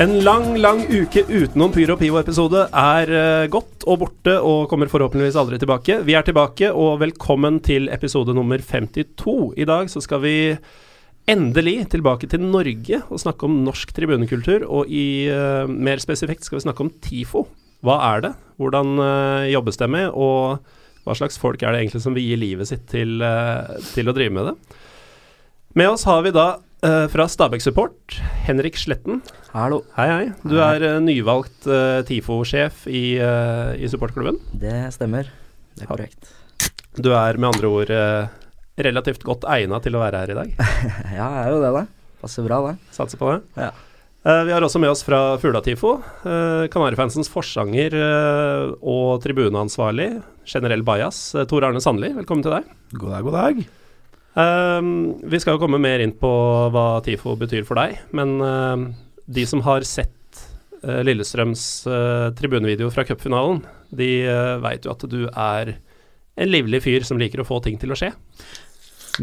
En lang, lang uke utenom Pyro Pivo-episode er uh, gått og borte og kommer forhåpentligvis aldri tilbake. Vi er tilbake, og velkommen til episode nummer 52. I dag så skal vi endelig tilbake til Norge og snakke om norsk tribunekultur. Og i, uh, mer spesifikt skal vi snakke om TIFO. Hva er det? Hvordan uh, jobbes det med? Og hva slags folk er det egentlig som vil gi livet sitt til, til å drive med det? Med oss har vi da Uh, fra Stabæk Support, Henrik Sletten. Hallo. Hei, hei. Du hei. er uh, nyvalgt uh, TIFO-sjef i, i, supportklubben. Det stemmer. Det er korrekt. Du er med andre ord relativt godt egna til å være her i dag? ja, jeg er jo det, da. Passer bra, det. Satser på det. Ja. vi har også med oss fra Fugla-TIFO, Kanarifansens forsanger og tribuneansvarlig, generell bajas, Tor Arne Sandli. Velkommen til deg. God dag, god dag. Um, vi skal jo komme mer inn på hva TIFO betyr for deg, men uh, de som har sett uh, Lillestrøms uh, tribunevideo fra cupfinalen, de uh, veit jo at du er en livlig fyr som liker å få ting til å skje.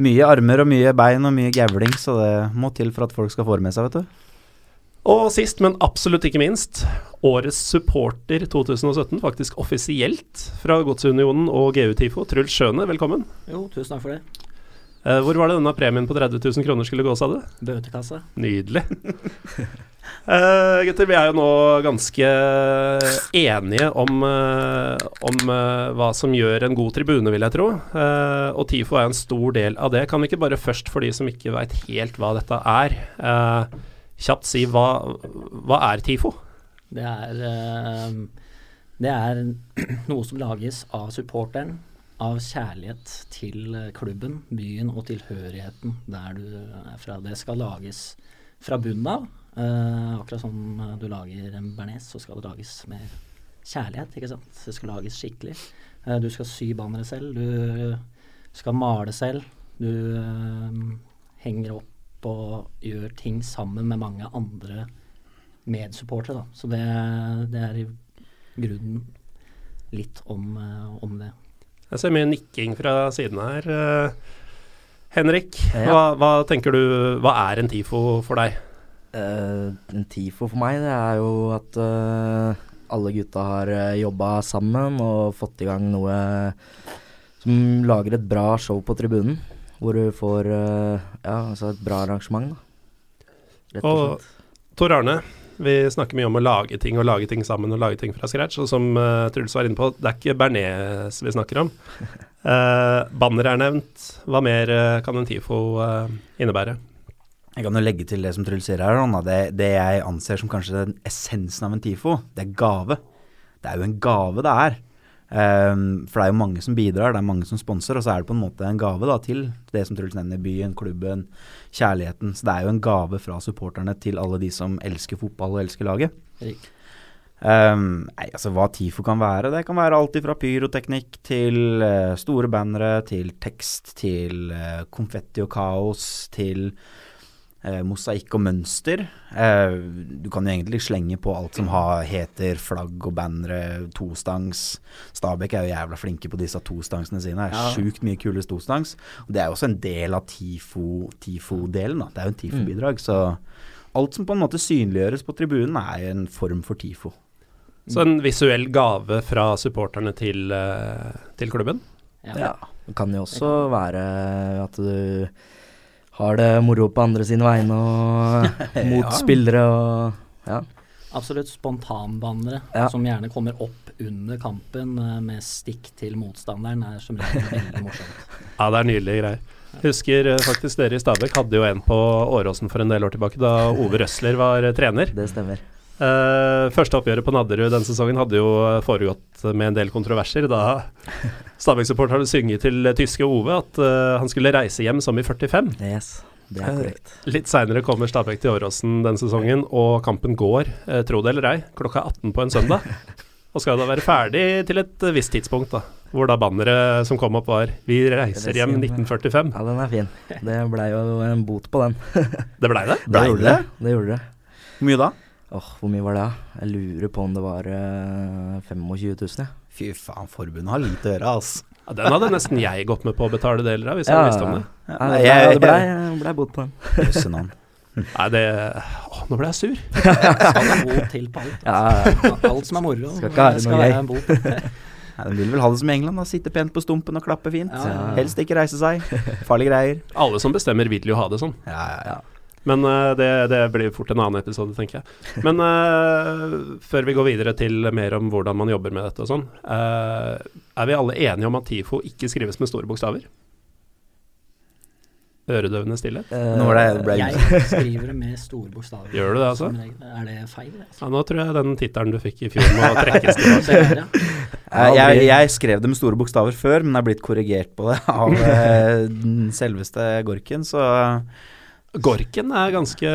Mye armer og mye bein og mye gævling, så det må til for at folk skal få det med seg, vet du. Og sist, men absolutt ikke minst, årets supporter 2017, faktisk offisielt fra Godsunionen og GU TIFO. Truls Skjøne, velkommen. Jo, tusen takk for det. Uh, hvor var det denne premien på 30 000 kroner skulle gå, sa du? Bøtekasse. Nydelig. uh, gutter, vi er jo nå ganske enige om, uh, om hva som gjør en god tribune, vil jeg tro. og TIFO er en stor del av det. Kan vi ikke bare først, for de som ikke veit helt hva dette er, kjapt si hva, hva er TIFO? Det er, det er noe som lages av supporteren av kjærlighet til klubben, byen og tilhørigheten der du er fra. Det skal lages fra bunnen av. Uh, akkurat som du lager en bearnés, så skal det lages med kjærlighet. ikke sant? Det skal lages skikkelig. Uh, du skal sy banneret selv. Du skal male selv. Du uh, henger opp og gjør ting sammen med mange andre medsupportere. Så det, det, er i grunnen litt om, om det. Jeg ser mye nikking fra siden her. Uh, Henrik, ja. hva, hva, tenker du Hva er en TIFO for deg? Uh, en TIFO for meg, det er jo at uh, alle gutta har uh, jobba sammen og fått i gang noe som lager et bra show på tribunen. Hvor du får ja, altså et bra arrangement, da. Rett og slett. Og Tor Arne, vi snakker mye om å lage ting og lage ting sammen og lage ting fra scratch. Og som uh, Truls var inne på, det er ikke bearnés vi snakker om. Uh, banner er nevnt. Hva mer uh, kan en TIFO innebære? Jeg kan jo legge til det som Truls sier her. Det, det, jeg anser som kanskje den essensen av en TIFO, det er gave. Det er jo en gave det er. Um, for det er jo mange som bidrar, det er mange som sponser, og så er det på en måte en gave da, til det som Truls nevner, byen, klubben, kjærligheten. Så det er jo en gave fra supporterne til alle de som elsker fotball og elsker laget. Um, nei, altså Hva TIFO kan være? Det kan være alt fra pyroteknikk til uh, store bannere, til tekst, til uh, konfetti og kaos, til eh, mosaikk og mønster. Eh, du kan jo egentlig slenge på alt som har, heter flagg og bannere, tostangs. Stabæk er jo jævla flinke på disse tostangsene sine. Det er ja. Sjukt mye kule tostangs. Og det er jo også en del av TIFO-delen. Tifo det er jo en TIFO-bidrag. Mm. Så alt som på en måte synliggjøres på tribunen, er en form for TIFO. Så en visuell gave fra supporterne til, uh, til klubben? Ja. ja. Det kan jo også være at du har det moro på andre sine vegne og mot ja. spillere og ja. Absolutt spontanbehandlere ja. som gjerne kommer opp under kampen uh, med stikk til motstanderen, er som regel veldig morsomt. Ja, det er nydelige greier. Husker uh, faktisk dere i Stabæk hadde jo en på Åråsen for en del år tilbake, da Ove Røsler var uh, trener. Det stemmer. Uh, første oppgjøret på Nadderud denne sesongen hadde jo foregått med en del kontroverser. Da Stabæk-support hadde synget til tyske Ove at uh, han skulle reise hjem som i 45. Yes, det er korrekt. Uh, litt seinere kommer Stabæk til Åråsen denne sesongen, og kampen går, tro det eller ei, klokka 18 på en søndag. og skal da være ferdig til et visst tidspunkt, da. Hvor da banneret som kom opp var 'Vi reiser hjem 1945'. Ja, den er fin. Det blei jo en bot på den. det blei det? Det gjorde det. det, gjorde det. Hvor mye da? Åh, Hvor mye var det? Jeg lurer på om det var uh, 25 000. Ja. Fy faen, forbundet har lite å gjøre, altså. Ja, den hadde nesten jeg gått med på å betale deler av, hvis ja, jeg visste om det. Ja, jeg, jeg, jeg blei ble bot på den. Jøsse navn. Nei, det Å, nå ble jeg sur. Skal en bot til på alt. Ja, ja. Alt som er moro, Skal ikke ha det skal noe være gøy. en bot. Nei, de vil vel ha det som i England, da. Sitte pent på stumpen og klappe fint. Ja. Helst ikke reise seg. Farlige greier. Alle som bestemmer, vil jo ha det sånn. Ja, ja, ja. Men eh, det, det blir fort en annen episode, tenker jeg. Men eh, før vi går videre til mer om hvordan man jobber med dette og sånn, eh, er vi alle enige om at TIFO ikke skrives med store bokstaver? Øredøvende stillhet? Uh, Nå var det Jeg skriver det med store bokstaver. Gjør du det, altså? Er det feil? Altså? Ja, nå tror jeg den tittelen du fikk i fjor må trekkes tilbake. Jeg, jeg skrev det med store bokstaver før, men er blitt korrigert på det av den selveste Gorken, så Gorken er ganske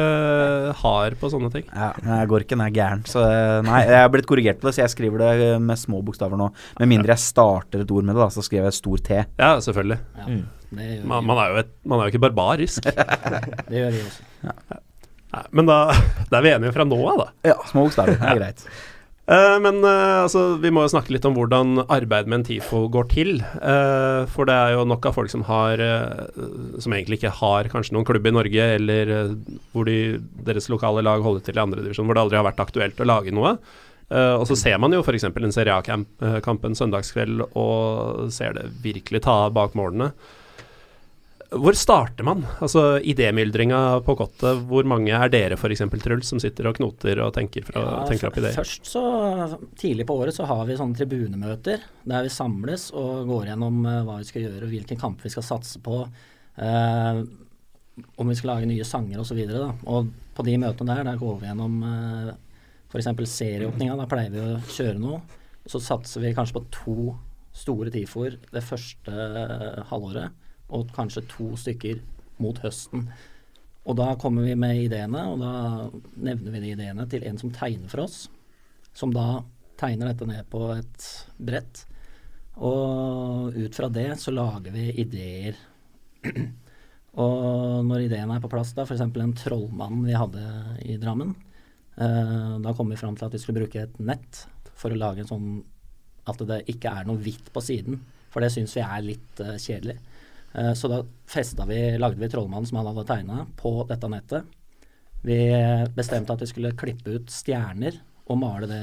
hard på sånne ting. ja, Gorken er gæren. Så eh, nei, jeg er blitt korrigert på det, så jeg skriver det med små bokstaver nå. Med mindre jeg starter et ord med det, da, så skriver jeg stor T. Ja, selvfølgelig. Ja, Mm. Man, man, er jo et, man er jo ikke barbarisk. det gjør vi også. Nei, men da, da er vi enige fra nå av, da. Ja, små bokstaver. Det er greit. Eh, men eh, altså, vi må jo snakke litt om hvordan arbeid med en TIFO går til. Eh, for det er jo nok av folk som har Som egentlig ikke har kanskje noen klubb i Norge, eller hvor de, deres lokale lag holder til i andredivisjon, hvor det aldri har vært aktuelt å lage noe. Og så ser man jo f.eks. en Serie A-kamp en søndagskveld og ser det virkelig ta av bak målene. Hvor starter man? Altså idémyldringa på kottet. Hvor mange er dere f.eks., Truls, som sitter og knoter og tenker, fra, Ja, tenker opp ideer? Først så Tidlig på året så har vi sånne tribunemøter der vi samles og går gjennom eh, hva vi skal gjøre, hvilken kamp vi skal satse på. eh, om vi skal lage nye sanger osv. Og, og på de møtene der, der går vi gjennom uh, f.eks. serieåpninga. Da pleier vi å kjøre noe. Så satser vi kanskje på to store TIFO-er det første eh, halvåret, og kanskje to stykker mot høsten. Og da kommer vi med ideene, og da nevner vi de ideene til en som tegner for oss. Som da tegner dette ned på et brett. Og ut fra det så lager vi ideer. og når ideene er på plass, da f.eks. en trollmann vi hadde i Drammen, eh, da kom vi fram til at vi skulle bruke et nett for å lage en sånn at det ikke er noe hvitt på siden. For det syns vi er litt eh, kjedelig. Eh, så da vi, lagde vi trollmannen som han hadde tegna, på dette nettet. Vi bestemte at vi skulle klippe ut stjerner og male det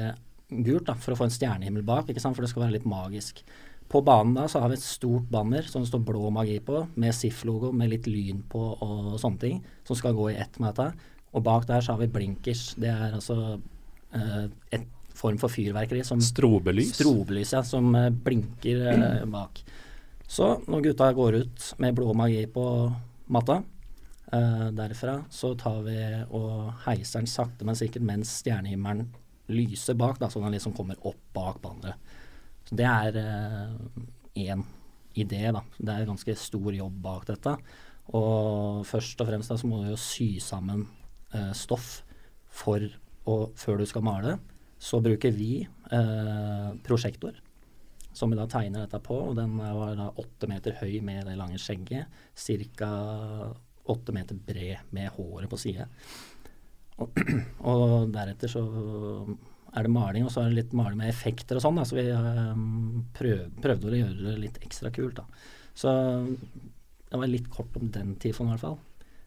gult da, for å få en stjernehimmel bak, for det skal være litt magisk. På banen da så har vi et stort banner som det står blå magi på, med SIF-logo med litt lyn på og sånne ting, som skal gå i ett med dette. Og bak der så har vi blinkers. Det er altså eh, et form for fyrverkeri som Strobelys? Strobelys, ja, som eh, blinker eh, bak. Så når gutta går ut med blå magi på matta, eh, derfra så tar vi og heiser den sakte, men sikkert mens stjernehimmelen lyser bak, da, så den liksom kommer opp bak banneret. Så det er én idé, da. Det er ganske stor jobb bak dette. Og først og fremst da, så må du jo sy sammen eh, stoff for å, før du skal male. Så bruker vi eh, prosjektor, som vi da tegner dette på. Og den var da åtte meter høy med det lange skjegget. Ca. åtte meter bred med håret på side. Og, og deretter så er det maling, og så er det litt maling med effekter og sånn. Så vi um, prøv, prøvde å gjøre det litt ekstra kult, da. Så det var litt kort om den tifoen i hvert fall.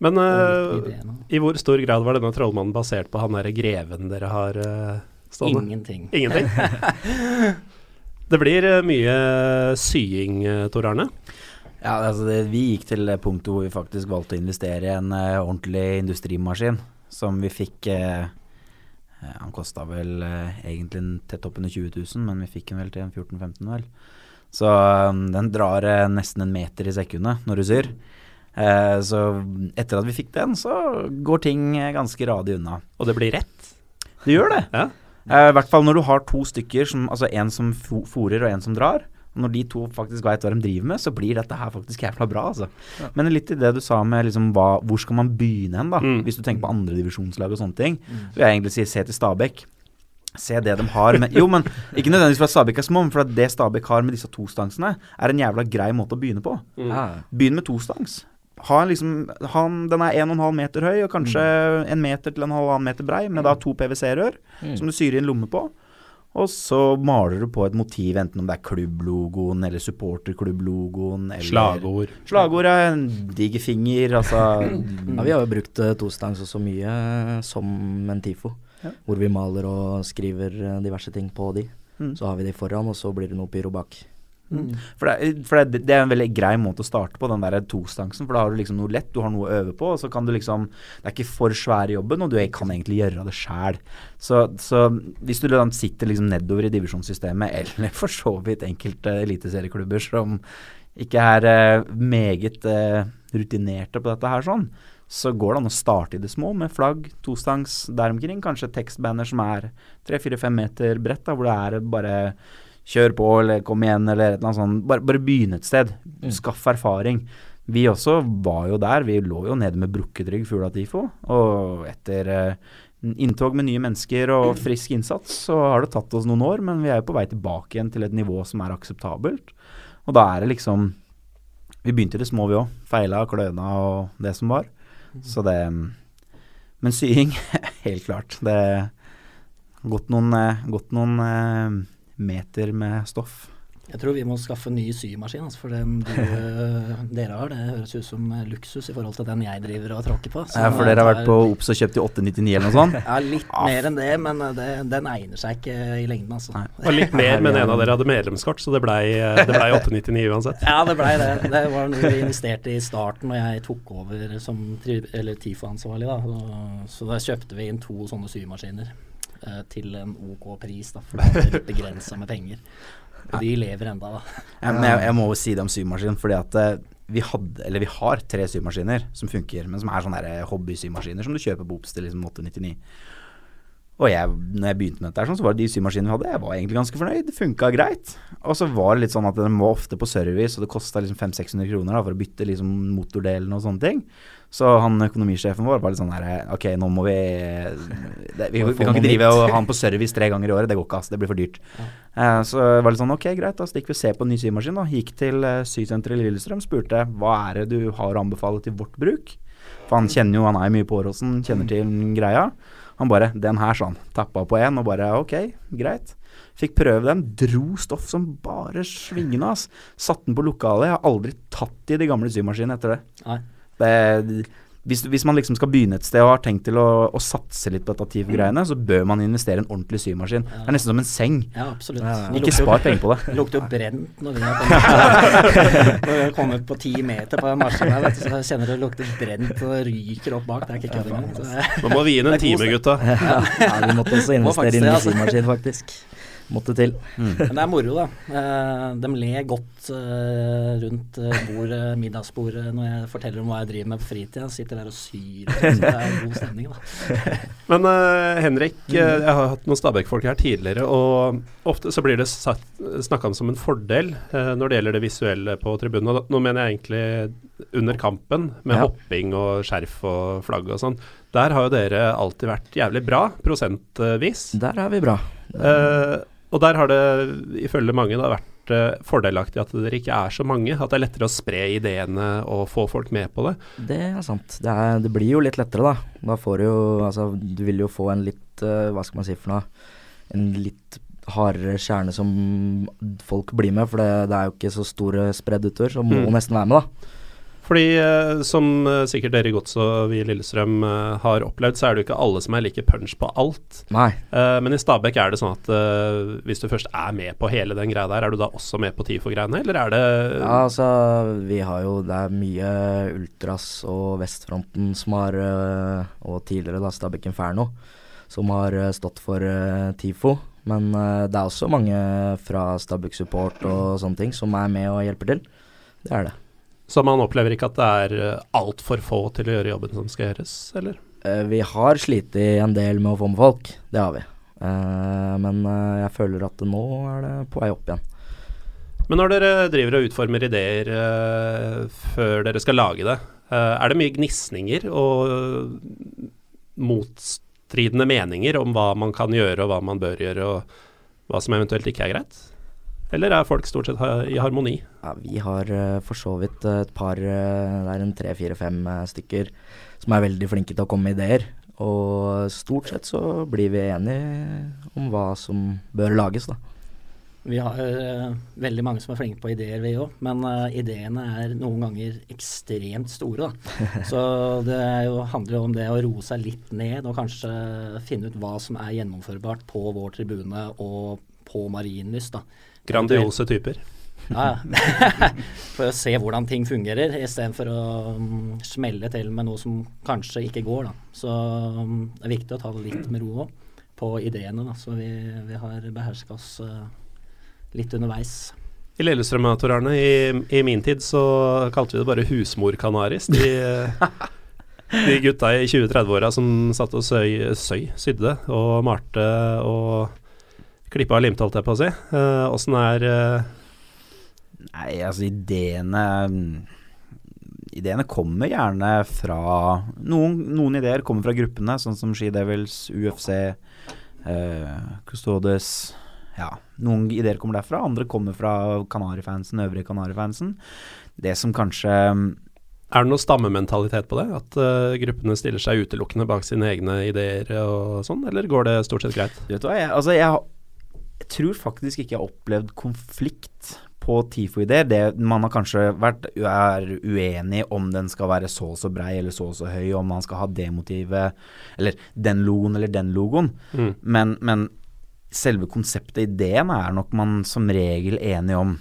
Men ideene. i hvor stor grad var denne trollmannen basert på han derre greven dere har uh, stående? Ingenting. Ingenting? det blir eh, mye sying, eh, Tor Arne. Ja, altså det, Vi gikk til punktet hvor vi faktisk valgte å investere i en uh, ordentlig industrimaskin som vi fikk uh, Han kosta vel uh, egentlig tett oppunder 20 000, men vi fikk den vel til en 14-15 vel. Så um, den drar nesten en meter i sekundet når du syr. Så etter at vi fikk den, så går ting ganske radig unna. Og det blir rett? Det gjør det. Ja. Eh, I hvert fall når du har to stykker, som, altså en som fòrer og en som drar. Når de to faktisk vet hva de driver med, så blir dette her faktisk jævla bra. Altså. Men litt i det du sa med liksom hva, hvor skal man begynne hen, da. Mm. Hvis du tenker på andredivisjonslag og sånne ting. Så vil jeg egentlig si se til Stabæk. Se det de har med Jo, men ikke nødvendigvis for at Stabæk er små, men for at det Stabæk har med disse tostangsene, er en jævla grei måte å begynne på. Mm. Begynn med tostangs. Ha en liksom, han, en, den er 1,5 meter høy og kanskje en meter til en halvannen meter brei, med da to PVC-rør Mm. som du syr i en lomme på. Og så maler du på et motiv, enten om det er klubblogoen eller supporterklubblogoen eller Slagord. Slagord er en diger finger, altså Ja, vi har jo brukt uh, tostangs også mye eh, som en TIFO. Ja. Hvor vi maler og skriver eh, diverse ting på de. Mm. Så har vi de foran, og så blir det noe pyro bak. Mm. For, det, for det, det er en veldig grei måte å starte på, den der tostansen. For da har du liksom noe lett, du har noe å øve på, og så kan du liksom Det er ikke for svær jobben, og du kan egentlig gjøre det sjæl. Så, så hvis du sitter liksom nedover i divisjonssystemet, eller for så vidt enkelte eliteserieklubber som ikke er eh, meget eh, rutinerte på dette her sånn, så går det an å starte i det små med flagg, tostangs der omkring. Kanskje tekstbanner som er tre-fire-fem meter bredt, da, hvor det er bare kjør på eller kom igjen eller et eller annet sånt. Bare, bare begynn et sted. Skaff erfaring. Vi også var jo der. Vi lå jo nede med brukket rygg Fugla TIFO. Og etter eh, inntog med nye mennesker og frisk innsats, så har det tatt oss noen år, men vi er jo på vei tilbake igjen til et nivå som er akseptabelt. Og da er det liksom Vi begynte i det små, vi òg. Feila, kløna og det som var. Så det Men sying, helt klart. Det gått noen, eh, gått noen eh, meter med stoff. Jeg tror vi må skaffe ny symaskin, altså, for den du, eh, dere har, det høres ut som eh, luksus i forhold til den jeg driver og tråkker på. Så Ja, for dere har vært på Ops og kjøpt i 899 eller noe sånt? Ja, litt Ah, mer enn det, men eh, det, den egner seg ikke i lengden, altså. Nei. Og litt mer, men en av dere hadde medlemskort, så det blei det ble 899 uansett. Ja, det blei det. Det var noe vi investerte i starten når jeg tok over som TIFO-ansvarlig. da. Så da kjøpte vi inn to sånne symaskiner eh, til en OK pris, da, for det er begrensa med penger. Og de lever enda, da. Ja, men jeg, jeg må jo si det om symaskin, fordi at eh, vi hadde, vi har tre symaskiner som funker, men som er sånne hobbysymaskiner som du kjøper på Ops til liksom 899. Og jeg, når jeg begynte med dette, sånn, så var det de symaskinene vi hadde, jeg var egentlig ganske fornøyd. Det funka greit. Og så var det litt sånn at den var ofte på service, og det kosta liksom 500-600 kroner da, for å bytte liksom motordelen og sånne ting. Så han økonomisjefen vår var litt sånn her Ok, nå må vi det, vi, vi, vi, kan ikke drive og ha han på service tre ganger i året, det går ikke, ass. Det blir for dyrt. Eh, så det var litt sånn ok, greit, da stikker vi og ser på en ny symaskin. da Gikk til uh, sysenteret i Lillestrøm, spurte hva er det du har å anbefale til vårt bruk. For han kjenner jo, han er mye på Åråsen, kjenner til greia. Han bare 'Den her', han. Tappa på en og bare 'ok, greit'. Fikk prøve den. Dro stoff som bare svingende, ass. Satt den på lokalet. Jeg har aldri tatt i de gamle symaskinene etter det. Nei. det hvis, hvis man liksom skal begynne et sted og har tenkt til å, å satse litt på dette TIF-greiene, så bør man investere i en ordentlig symaskin. Det er nesten som en seng. Ja, absolutt. Ja, ja. Ikke spar penger på det. Det lukter jo brent når vi har kommet, når vi har kommet på ti meter på maskinen her, så kjenner kjenner det lukter brent og ryker opp bak. Det er ikke kødd engang. Nå må vi inn en time, gutta. ja, vi måtte også investere i en altså. symaskin, faktisk. Måtte til. Mm. Men det er moro, da. Eh, de ler godt eh, rundt eh, bordet, middagsbordet når jeg forteller om hva jeg driver med på fritida. Sitter der og syr. Så det er god stemning, da. Men eh, Henrik, eh, jeg har hatt noen Stabæk-folk her tidligere, og ofte så blir det snakka om som en fordel når det gjelder det visuelle på tribunen. Og nå mener jeg egentlig under kampen, med Ja. hopping og skjerf og flagg og sånn. Der har jo dere alltid vært jævlig bra, prosentvis. Der er vi bra. Eh, og der har det ifølge mange da vært uh, fordelaktig at dere ikke er så mange. At det er lettere å spre ideene og få folk med på det. Det er sant. Det, er, det blir jo litt lettere, da. Da får du jo Altså, du vil jo få en litt uh, Hva skal man si for noe? En litt hardere kjerne som folk blir med, for det, det er jo ikke så store spredd utover, så må Mm. nesten være med, da. Fordi eh, som eh, sikkert dere i Gods og vi i Lillestrøm eh, har opplevd, så er det jo ikke alle som er like punch på alt. Nei. Eh, men i Stabæk er det sånn at hvis du først er med på hele den greia der, er du da også med på TIFO-greiene, eller er det Ja, altså, vi har jo Det er mye Ultras og Vestfronten som har Og tidligere da Stabæk Inferno, som har stått for TIFO. Men det er også mange fra Stabæk Support og sånne ting som er med og hjelper til. Det er det. Så man opplever ikke at det er uh, altfor få til å gjøre jobben som skal gjøres, eller? Eh, vi har slitt en del med å få med folk, det har vi. Eh, men jeg føler at nå er det på vei opp igjen. Men når dere driver og utformer ideer eh, før dere skal lage det, eh, er det mye gnisninger og eh, motstridende meninger om hva man kan gjøre og hva man bør gjøre, og hva som eventuelt ikke er greit? Eller er folk stort sett i harmoni? Ja, vi har eh, for så vidt eh, et par eh, Det er en tre, fire, fem eh, stykker som er veldig flinke til å komme med ideer. Og stort sett så blir vi enige om hva som bør lages, da. Vi har uh, veldig mange som er flinke på ideer, vi òg. Men uh, ideene er noen ganger ekstremt store. Da. Så det jo, handler jo om det å roe seg litt ned og kanskje finne ut hva som er gjennomførbart på vår tribune og på Marienlyst. da. Grandiose typer. Ja, for å se hvordan ting fungerer, istedenfor å um, smelle til med noe som kanskje ikke går. Da. Så um, det er viktig å ta det litt med ro òg, på ideene. Da. Så vi, vi har beherska oss uh, litt underveis. I Lillestrøm, Tor Arne, i, i, min tid så kalte vi det bare husmorkanaris. De, de gutta i 20-30-åra som satt og søy, søy, sydde og malte og klippa og limt, holdt jeg på å si. Åssen uh, er uh, Nei, altså ideene Ideene kommer gjerne fra Noen, noen ideer kommer fra gruppene, sånn som Ski Devils, UFC, uh, Custodes ja, noen ideer kommer derfra, andre kommer fra Kanarifansen, øvrige Kanarifansen. Det som kanskje Er det noe stammementalitet på det? At uh, gruppene stiller seg utelukkende bak sine egne ideer og sånn, eller går det stort sett greit? Du vet hva, jeg, altså jeg, jeg tror faktisk ikke jeg har opplevd konflikt på TIFO-ideer. Det Man har kanskje vært er uenig om den skal være så og så brei eller så og så høy, om man skal ha det motivet, eller den logoen eller den logoen. Mm. Men, men selve konseptet, ideen, er nok man som regel enig om.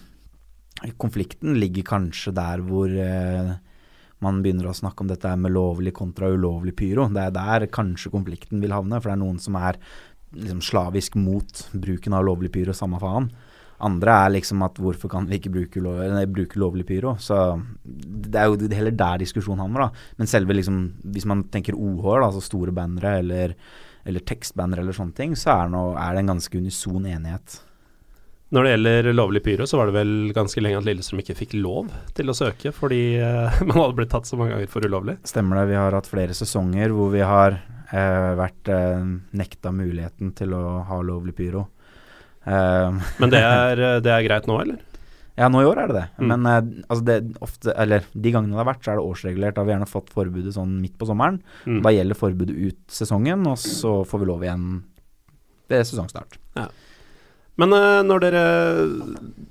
Konflikten ligger kanskje der hvor eh, man begynner å snakke om dette med lovlig kontra ulovlig pyro. Det er der kanskje konflikten vil havne, for det er noen som er liksom slavisk mot bruken av lovlig pyro, samme faen. Andre er liksom at hvorfor kan vi ikke bruke, lov, nei, bruke lovlig pyro? Så det er jo heller der diskusjonen handler, da. Men selve liksom, hvis man tenker OH, altså store bannere eller eller tekstbannere eller sånne ting, så er, noe, er det en ganske unison enighet. Når det gjelder lovlig pyro, så var det vel ganske lenge at Lillestrøm ikke fikk lov til å søke, fordi uh, man hadde blitt tatt så mange ganger for ulovlig. Stemmer det. Vi har hatt flere sesonger hvor vi har vært uh, nekta muligheten til å ha lovlig pyro. Men det er, det er greit nå, eller? Ja, nå i år er det det. Mm. Men altså det ofte, eller de gangene det har vært, så er det årsregulert. Da har vi gjerne fått forbudet sånn midt på sommeren. Mm. Da gjelder forbudet ut sesongen, og så får vi lov igjen ved sesongstart. Ja. Men når dere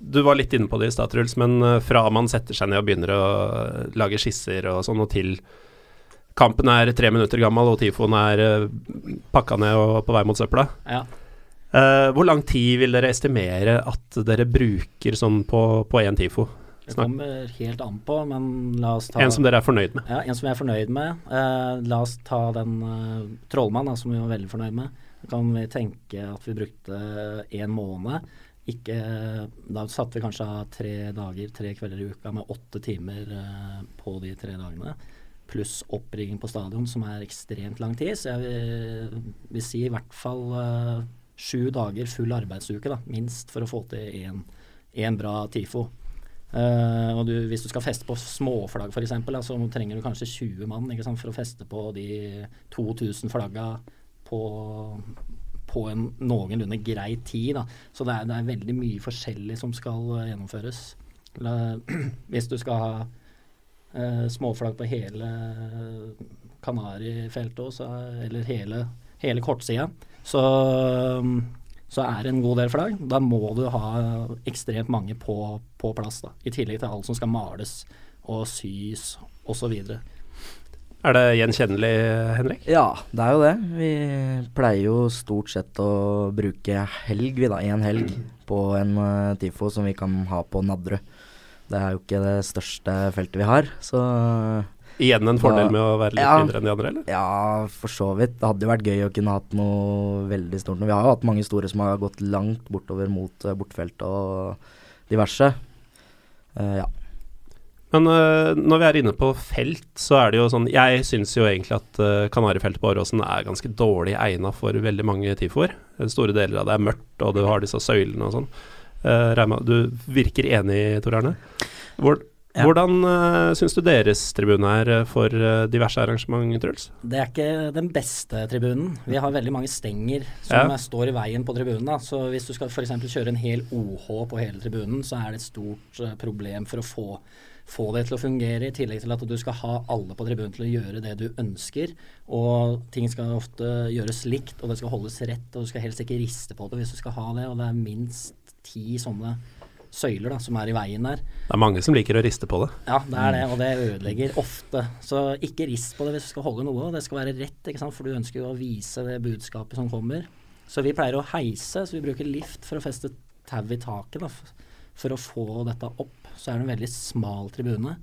Du var litt inne på det i stad, Truls, men fra man setter seg ned og begynner å lage skisser og sånn, og til kampen er tre minutter gammel og Tifoen er pakka ned og på vei mot søpla, ja. Uh, hvor lang tid vil dere estimere at dere bruker sånn på én TIFO? Det kommer helt an på, men la oss ta En som dere er fornøyd med? Ja, en som jeg er fornøyd med. Uh, la oss ta den uh, Trollmann, da, som vi var veldig fornøyd med. Da kan vi tenke at vi brukte en måned. Ikke, da satte vi kanskje av tre dager, tre kvelder i uka med åtte timer på de tre dagene. Pluss oppringning på stadion, som er ekstremt lang tid. Så jeg vil, vil si i hvert fall sju dager full arbeidsuke, da, minst, for å få til én bra TIFO. Uh, og du, hvis du skal feste på småflagg f.eks., så trenger du kanskje 20 mann sant, for å feste på de 2000 flagga på, på en noenlunde grei tid. Da. Så det er, det er, veldig mye forskjellig som skal uh, gjennomføres. Hvis du skal ha uh, småflagg på hele Kanarifeltet, eller hele, hele kortsida, så, så er det en god del flagg. Da må du ha ekstremt mange på, på plass, da, i tillegg til alt som skal males og sys osv. Er det gjenkjennelig, Henrik? Ja, det er jo det. Vi pleier jo stort sett å bruke helg, vi da, én helg på en uh, TIFO som vi kan ha på Nadderud. Det er jo ikke det største feltet vi har, så Igjen en fordel med å være litt ja, mindre enn de andre, eller? Ja, for så vidt. Det hadde jo vært gøy å kunne hatt noe veldig stort. Vi har jo hatt mange store som har gått langt bortover mot uh, bortfeltet og diverse. Uh, ja. Men uh, når vi er inne på felt, så er det jo sånn Jeg syns jo egentlig at uh, Kanarifeltet på Åråsen er ganske dårlig egna for veldig mange tifoer. Store deler av det er mørkt, og du har disse søylene og sånn. Uh, Reima, du virker enig, Tor Erne. Hvor, ja. Hvordan uh, syns du deres tribune er eh, for uh, diverse arrangement, Truls? Det er ikke den beste tribunen. Vi har veldig mange stenger som ja. står i veien på tribunen. Da. Så hvis du skal f.eks. kjøre en hel OH på hele tribunen, så er det et stort uh, problem for å få få det til å fungere, i tillegg til at du skal ha alle på tribunen til å gjøre det du ønsker. Og ting skal ofte gjøres likt, og det skal holdes rett, og du skal helst ikke riste på det hvis du skal ha det. Og det er minst ti sånne søyler da, som er i veien der. Det er mange som liker å riste på det. Ja, det er det, og det ødelegger ofte. Så ikke rist på det hvis du skal holde noe. Det skal være rett, ikke sant? for du ønsker jo å vise det budskapet som kommer. Så vi pleier å heise, så vi bruker lift for å feste tau i taket da, for å få dette opp. Så er det en veldig smal tribune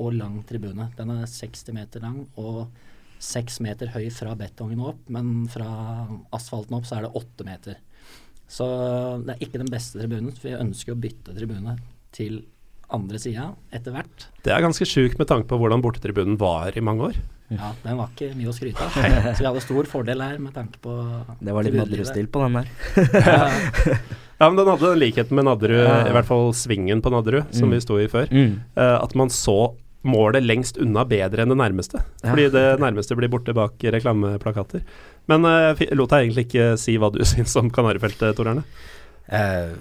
og lang tribune. Den er 60 meter lang og 6 meter høy fra betongen opp, men fra asfalten opp så er det 8 meter. Så det er ikke den beste tribunen. for Vi ønsker å bytte tribune til andre sida etter hvert. Det er ganske sjukt med tanke på hvordan bortetribunen var i mange år. Ja, den var ikke mye å skryte av. Så vi hadde stor fordel her med tanke på Det var litt. Nadderud-stil på den der. Ja, Ja, men den hadde den likheten med Nadderud, Ja. i hvert fall svingen på Nadderud, som Mm. vi sto i før. Mm. Eh, at man så målet lengst unna bedre enn det nærmeste. Ja. Fordi det nærmeste blir borte bak reklameplakater. Men uh, jeg lot deg egentlig ikke si hva du syns om Kanarifeltet, Tor Erne? Uh,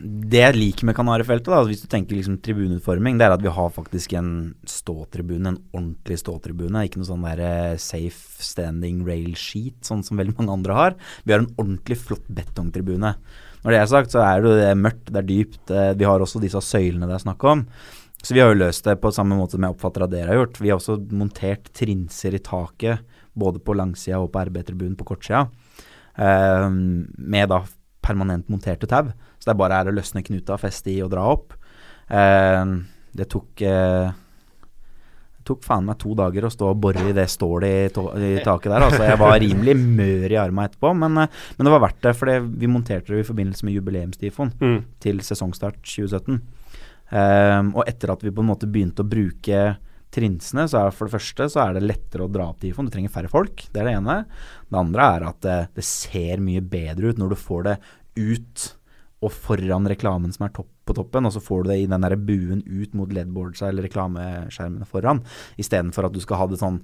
det jeg liker med Kanarifeltet, da, hvis du tenker liksom tribuneutforming, det er at vi har faktisk en ståtribune, en ordentlig ståtribune. Ikke noe sånn der eh, safe standing rail sheet, sånn som veldig mange andre har. Vi har en ordentlig flott betongtribune. Når det er sagt, så er det mørkt, det er dypt. eh, vi har også disse søylene det er snakk om. Så vi har jo løst det på samme måte som jeg oppfatter at dere har gjort. Vi har også montert trinser i taket, både på langsida og på RB-tribunen på kortsida. Eh, med da permanent monterte tau. Så det er bare her å løsne knuta, feste i og dra opp. Eh, det tok eh, det tok faen meg to dager å stå og bore i det stålet i, i taket der. Altså, jeg var rimelig mør i arma etterpå, men, eh, men det var verdt det. For vi monterte det i forbindelse med jubileumstifoen Mm. til sesongstart 2017. Ehm, og etter at vi på en måte begynte å bruke trinsene, så er for det første så er det lettere å dra opp tifoen. Du trenger færre folk, det er det ene. Det andre er at det, det ser mye bedre ut når du får det ut og foran reklamen som er topp på toppen, og så får du det i den der buen ut mot ledboardsa eller reklameskjermene foran, istedenfor at du skal ha det sånn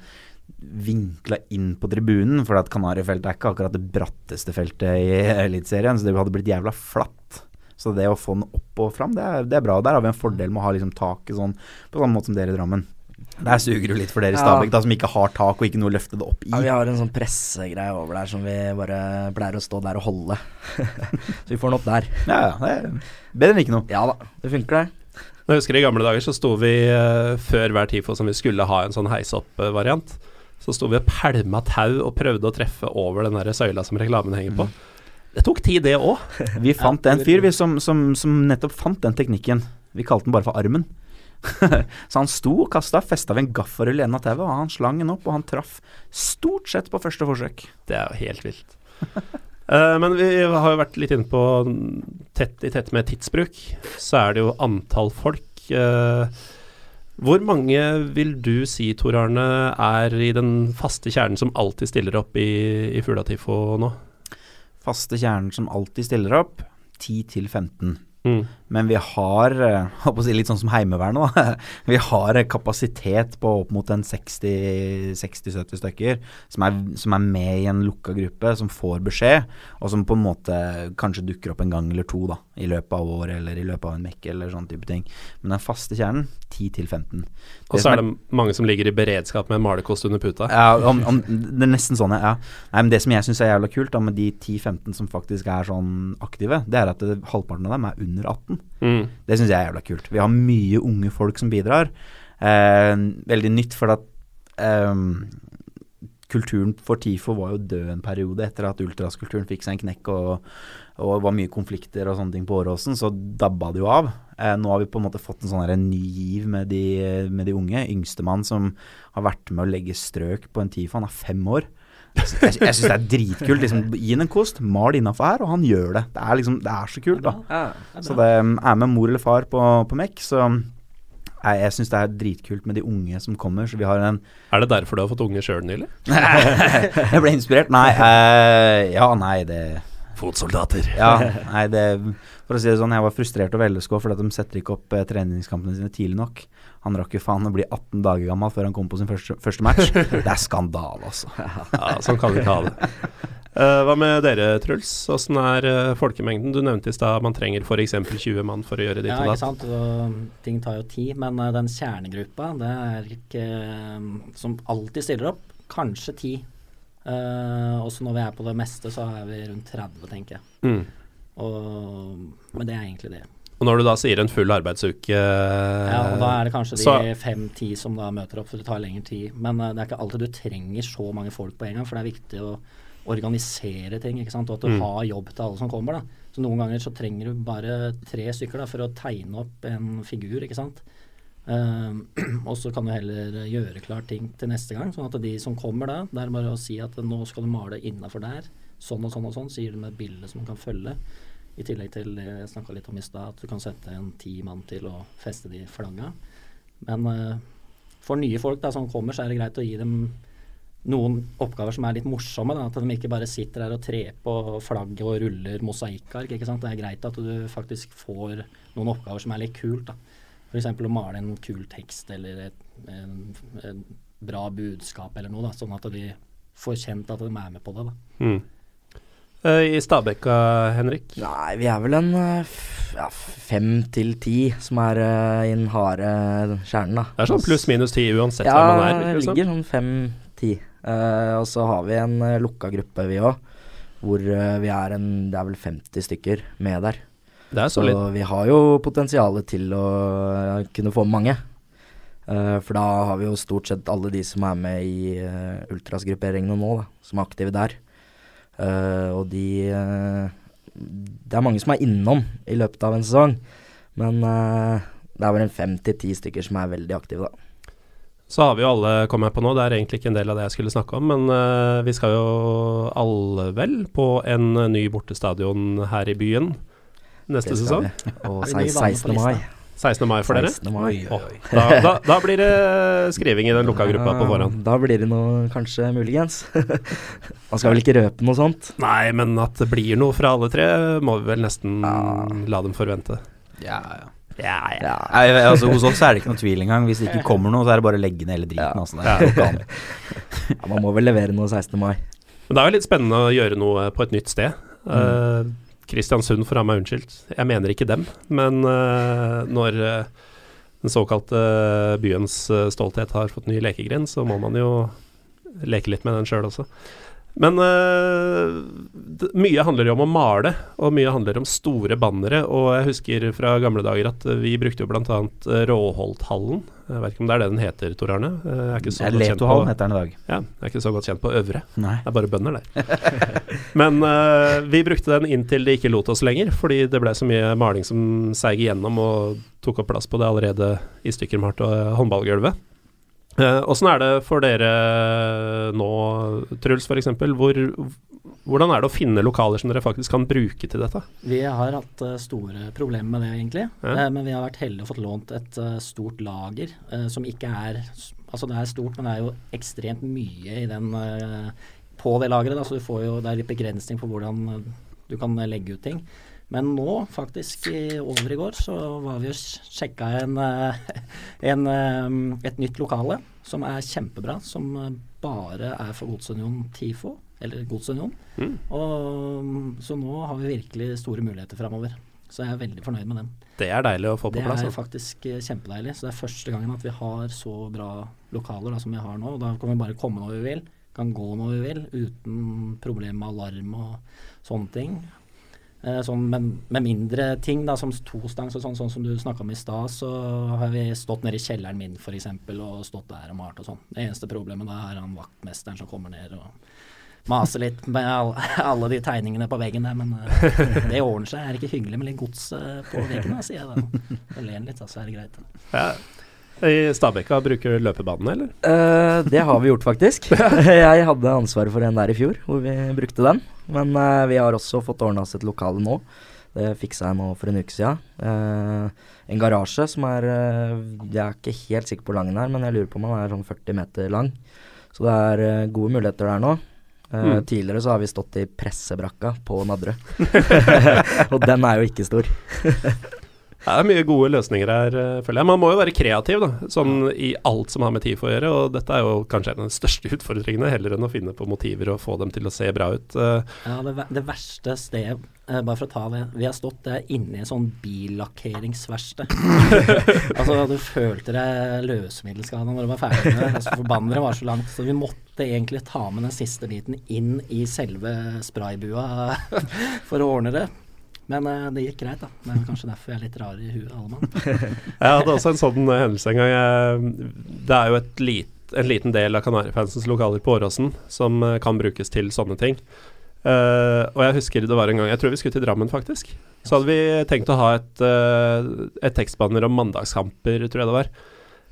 vinkla inn på tribunen, for at Kanarifeltet er ikke akkurat det bratteste feltet i Eliteserien, så det hadde blitt jævla flatt. Så det å få den opp og fram, det er, det er bra. Der har vi en fordel med å ha liksom taket sånn, på samme måte som dere i Drammen. Der suger du litt for dere i. Stabæk, da, som ikke har tak og ikke noe å løfte det opp i. Ja, vi har en sånn pressegreie over der som vi bare pleier å stå der og holde. så vi får den opp der. Ja, ja, bedre enn ikke noe. Ja da, det funker det. Jeg husker I gamle dager så sto vi eh, før hver TIFO som vi skulle ha en sånn heis opp-variant. Så sto vi og pælma tau og prøvde å treffe over den der søyla som reklamen henger på. Det tok tid, det òg. Vi fant en fyr vi som, som, som nettopp fant den teknikken. Vi kalte den bare for armen. så han sto og kasta, festa ved en gaffarull i enden av tauet, og han slang den opp, og han traff stort sett på første forsøk. Det er jo helt vilt. uh, men vi har jo vært litt inne på tett i tett med tidsbruk. Så er det jo antall folk. Uh, hvor mange vil du si, Tor Arne, er i den faste kjernen som alltid stiller opp i, i Fuglatifo nå? Faste kjernen som alltid stiller opp, 10 til 15. Mm. Men vi har eh, si litt sånn som Heimevernet, da. Vi har kapasitet på opp mot en 60-70 stykker som er, som er med i en lukka gruppe, som får beskjed, og som på en måte kanskje dukker opp en gang eller to da, i løpet av året eller i løpet av en mekk eller sånn type ting. Men den faste kjernen 10-15. Og så er det mange som ligger i beredskap med malerkost under puta. Ja, om, om, det er nesten sånn, ja. Nei, men Det som jeg syns er jævla kult da, med de 10-15 som faktisk er sånn aktive, det er at det, halvparten av dem er under 18. Mm. Det syns jeg er jævla kult. Vi har mye unge folk som bidrar. Eh, veldig nytt, for at eh, kulturen for TIFO var jo død en periode etter at ultraskulturen fikk seg en knekk og, og det var mye konflikter og sånne ting på Åråsen, så dabba det jo av. Eh, nå har vi på en måte fått en sånn ny giv med de, med de unge. Yngstemann som har vært med å legge strøk på en TIFA, han er fem år. Jeg, jeg syns det er dritkult. Liksom, gi ham en kost, mal innafor her, og han gjør det. Det er liksom, det er så kult, da. Så det um, er med mor eller far på, på MEC, så jeg, jeg syns det er dritkult med de unge som kommer. Så vi har en Er det derfor du har fått unge sjøl nylig? Jeg ble inspirert. Nei, eh, ja, nei, det Fotsoldater. Ja, nei, det For å si det sånn, jeg var frustrert over LSK fordi at de setter ikke opp eh, treningskampene sine tidlig nok. Han rakk jo faen å bli 18 dager gammel før han kom på sin første, første match. Det er skandale, altså. Ja, sånn kan vi ikke ha det. Uh, hva med dere, Truls? Åssen er uh, folkemengden? Du nevnte i stad man trenger f.eks. 20 mann for å gjøre ditt Ja, og ikke sant. Og ting tar jo tid. Men uh, den kjernegruppa, det er ikke eh, Som alltid stiller opp, kanskje ti. Uh, også når vi er på det meste, så er vi rundt 30, tenker jeg. Mm. Og, men det er egentlig det. Og når du da sier en full arbeidsuke Ja, og da er det kanskje de fem-ti som da møter opp, for det tar lengre tid. Men eh, det er ikke alltid du trenger så mange folk på en gang, for det er viktig å organisere ting, ikke sant. Og at du Mm. har jobb til alle som kommer, da. Så noen ganger så trenger du bare tre stykker da, for å tegne opp en figur, ikke sant. Eh, og så kan du heller gjøre klar ting til neste gang, sånn at de som kommer da, det er bare å si at nå skal du male innafor der, sånn og sånn og sånn, sier du med et bilde som man kan følge. I tillegg til det jeg snakka litt om i stad, at du kan sette en ti mann til å feste de flagga. Men uh, for nye folk da som kommer, så er det greit å gi dem noen oppgaver som er litt morsomme. Da, at de ikke bare sitter der og trer på flagget og ruller mosaikkark. Det er greit at du faktisk får noen oppgaver som er litt kult. da. F.eks. å male en kul tekst eller et en, en bra budskap eller noe, da, sånn at de får kjent at de er med på det. da. Mm. Eh, I Stabekka, Henrik? Nei, vi er vel en eh, ja, fem til ti som er uh, i den harde kjernen, da. Det er sånn pluss-minus ti uansett Ja, hvem man er. Ja, det ligger sånn fem-ti. Uh, og så har vi en uh, lukka gruppe, vi òg. Hvor vi er en Det er vel 50 stykker med der. Det er Så solid. vi har jo potensialet til å eh, kunne få mange. Uh, for da har vi jo stort sett alle de som er med i uh, ultrasgrupperingene nå, da, som er aktive der. Uh, og de Det er mange som er innom i løpet av en sesong, men det er vel en fem til ti stykker som er veldig aktive, da. Så har vi jo alle kommet på nå, det er egentlig ikke en del av det jeg skulle snakke om, men vi skal jo alle vel på en ny bortestadion her i byen neste sesong. Og Har vi ny bane på 16. mai. 16. mai for dere. 16. mai. Oh, da, da, da blir det skriving i den lukka gruppa på forhånd. Da blir det noe, kanskje muligens. Man skal vel ikke røpe noe sånt? Nei, men at det blir noe fra alle tre, må vi vel nesten Ja. la dem forvente. Ja, ja. Ja, ja. Ja. Altså, hos oss er det ikke noe tvil engang. Hvis det ikke kommer noe, så er det bare å legge ned hele driten. Ja. Altså, man må vel levere noe 16. mai. Men det er jo litt spennende å gjøre noe på et nytt sted. Eh, Kristiansund får ha meg unnskyldt. Jeg mener ikke dem, men uh, når uh, den såkalte byens eh, stolthet har fått ny lekegrind, så må man jo leke litt med den sjøl også. Men uh, mye handler jo om å male, og mye handler om store bannere. Og jeg husker fra gamle dager at eh, vi brukte jo bl.a. Råholthallen. Jeg vet ikke om det er det den heter, Tor Arne? Eh, Jeg er ikke så godt kjent på heter den i dag. ja, jeg er ikke så godt kjent på Øvre. Nei. Det er bare bønder der. Men uh, vi brukte den inntil de ikke lot oss lenger, fordi det ble så mye maling som seig igjennom og tok opp plass på det allerede i stykker malte håndballgulvet. Eh, Åssen er det for dere nå, Truls f.eks.? Hvor, hvordan er det å finne lokaler som dere faktisk kan bruke til dette? Vi har hatt eh, store problemer med det, egentlig. Ja. Eh, men vi har vært heldige og fått lånt et stort lager som ikke er Altså det er stort, men det er jo ekstremt mye i den på det lageret. Så du får jo, det er litt begrensning på hvordan du kan legge ut ting. Men nå, faktisk i, over i går, så var vi og sjekka en, eh, en, eh, et nytt lokale som er kjempebra. Som bare er for Godsunion TIFO, eller Godsunion. Mm. Og, så nå har vi virkelig store muligheter framover. Så jeg er veldig fornøyd med den. Det er deilig å få på Det plass. er altså. faktisk eh, kjempedeilig. Så det er første gangen at vi har så bra lokaler da, som vi har nå. Og da kan vi bare komme når vi vil, kan gå når vi vil, uten problem med alarm og sånne ting. Eh, sånn, men med mindre ting, da, som tostangs og sånn, sånn som du snakka om i stad, så har vi stått nede i kjelleren min f.eks. og stått der og malt og sånn. Det eneste problemet da er han vaktmesteren som kommer ned og maser litt med all, alle de tegningene på veggen der, men eh, det ordner seg. Er det ikke hyggelig med litt gods eh, på veggen, da, sier jeg da. Og ler litt, da, så er det greit. Ja. I Stabekka bruker du løpebanen, eller? Uh, det har vi gjort, faktisk. jeg hadde ansvaret for en der i fjor, hvor vi brukte den. Men uh, vi har også fått ordna oss et lokale nå. Det fiksa jeg nå for en uke siden. Uh, en garasje som er Jeg er ikke helt sikker på hvor lang den er, men jeg lurer på om den er sånn 40 meter lang. Så det er gode muligheter der nå. Mm. Tidligere så har vi stått i pressebrakka på Nadderud. Og den er jo ikke stor. Det er mye gode løsninger her, eh, føler jeg. Man må jo være kreativ da, sånn i alt som har med TIFO å gjøre. Og dette er jo kanskje en av de største utfordringene, heller enn å finne på motiver og få dem til å se bra ut. Eh, Ja, det, det verste stedet, eh, bare for å ta det Vi har stått inne i en sånn billakkeringsverksted. altså, du følte deg løsemiddelskada når du var ferdig med det. Altså, Forbannere var så langt. Så vi måtte egentlig ta med den siste biten inn i selve spraybua for å ordne det. Men eh, det gikk greit, da. Det er kanskje derfor jeg er litt rar i huet, alle mann. Jeg hadde også en sånn eh, hendelse en gang. Det er jo lit, en liten del av Kanarifansens lokaler på Åråsen som eh, kan brukes til sånne ting. Uh, og jeg husker det var en gang Jeg tror vi skulle til Drammen, faktisk. Så hadde vi tenkt å ha et, uh, et tekstbanner om mandagskamper, tror jeg det var.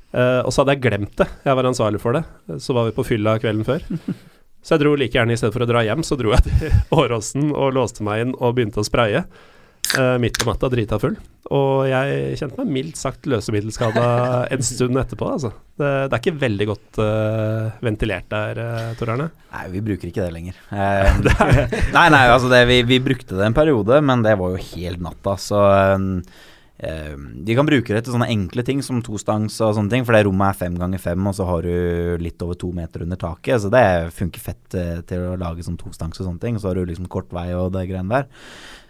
Uh, og så hadde jeg glemt det. Jeg var ansvarlig for det. Så var vi på fylla kvelden før. Så jeg dro like gjerne, i stedet for å dra hjem, så dro jeg til Åråsen og låste meg inn og begynte å spraye. Uh, midt på natta, drita full. Og jeg kjente meg mildt sagt løsemiddelskada en stund etterpå, altså. Det, det er ikke veldig godt uh, ventilert der, uh, Tor Arne. Nei, vi bruker ikke det lenger. Uh, nei, nei, altså det, vi, vi brukte det en periode, men det var jo helt natta. Så de kan bruke det til sånne enkle ting som tostangs og sånne ting, for det rommet er fem ganger fem, og så har du litt over to meter under taket. Så det funker fett eh, til å lage sånn tostangs og sånne ting. Så har du liksom kort vei og det greiene der.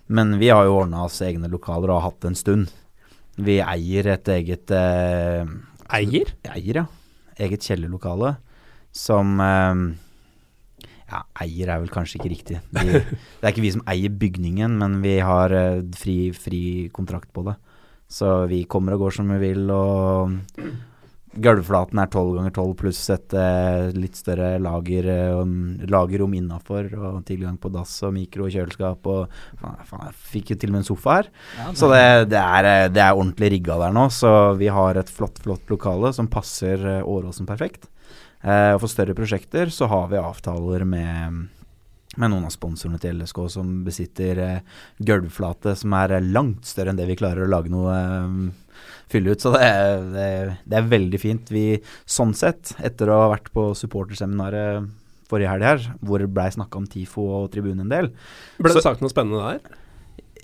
Men vi har jo ordna oss egne lokaler og har hatt det en stund. Vi eier et eget eh, Eier? Eier, ja. Eget kjellerlokale som eh, Ja, eier er vel kanskje ikke riktig. Vi, det er ikke vi som eier bygningen, men vi har eh, fri, fri kontrakt på det. Så vi kommer og går som vi vil, og gulvflaten er 12 ganger 12 pluss et eh, litt større lager, um, lagerrom innafor, og tilgang på dass og mikro og kjøleskap og faen, faen, Jeg fikk jo til og med en sofa her. Ja, Så det, det, er, eh, det er ordentlig rigga der nå, så vi har et flott, flott lokale som passer Åråsen perfekt. Eh, og for større prosjekter så har vi avtaler med, med noen av sponsorene til LSK som besitter eh, gulvflate som er langt større enn det vi klarer å lage noe eh, fylle ut. Så det, er- det, er- det er veldig fint. Vi, sånn sett, etter å ha vært på supporterseminaret forrige helg her, hvor det blei snakka om TIFO og tribunen en del, Ble Så- det sagt noe spennende der?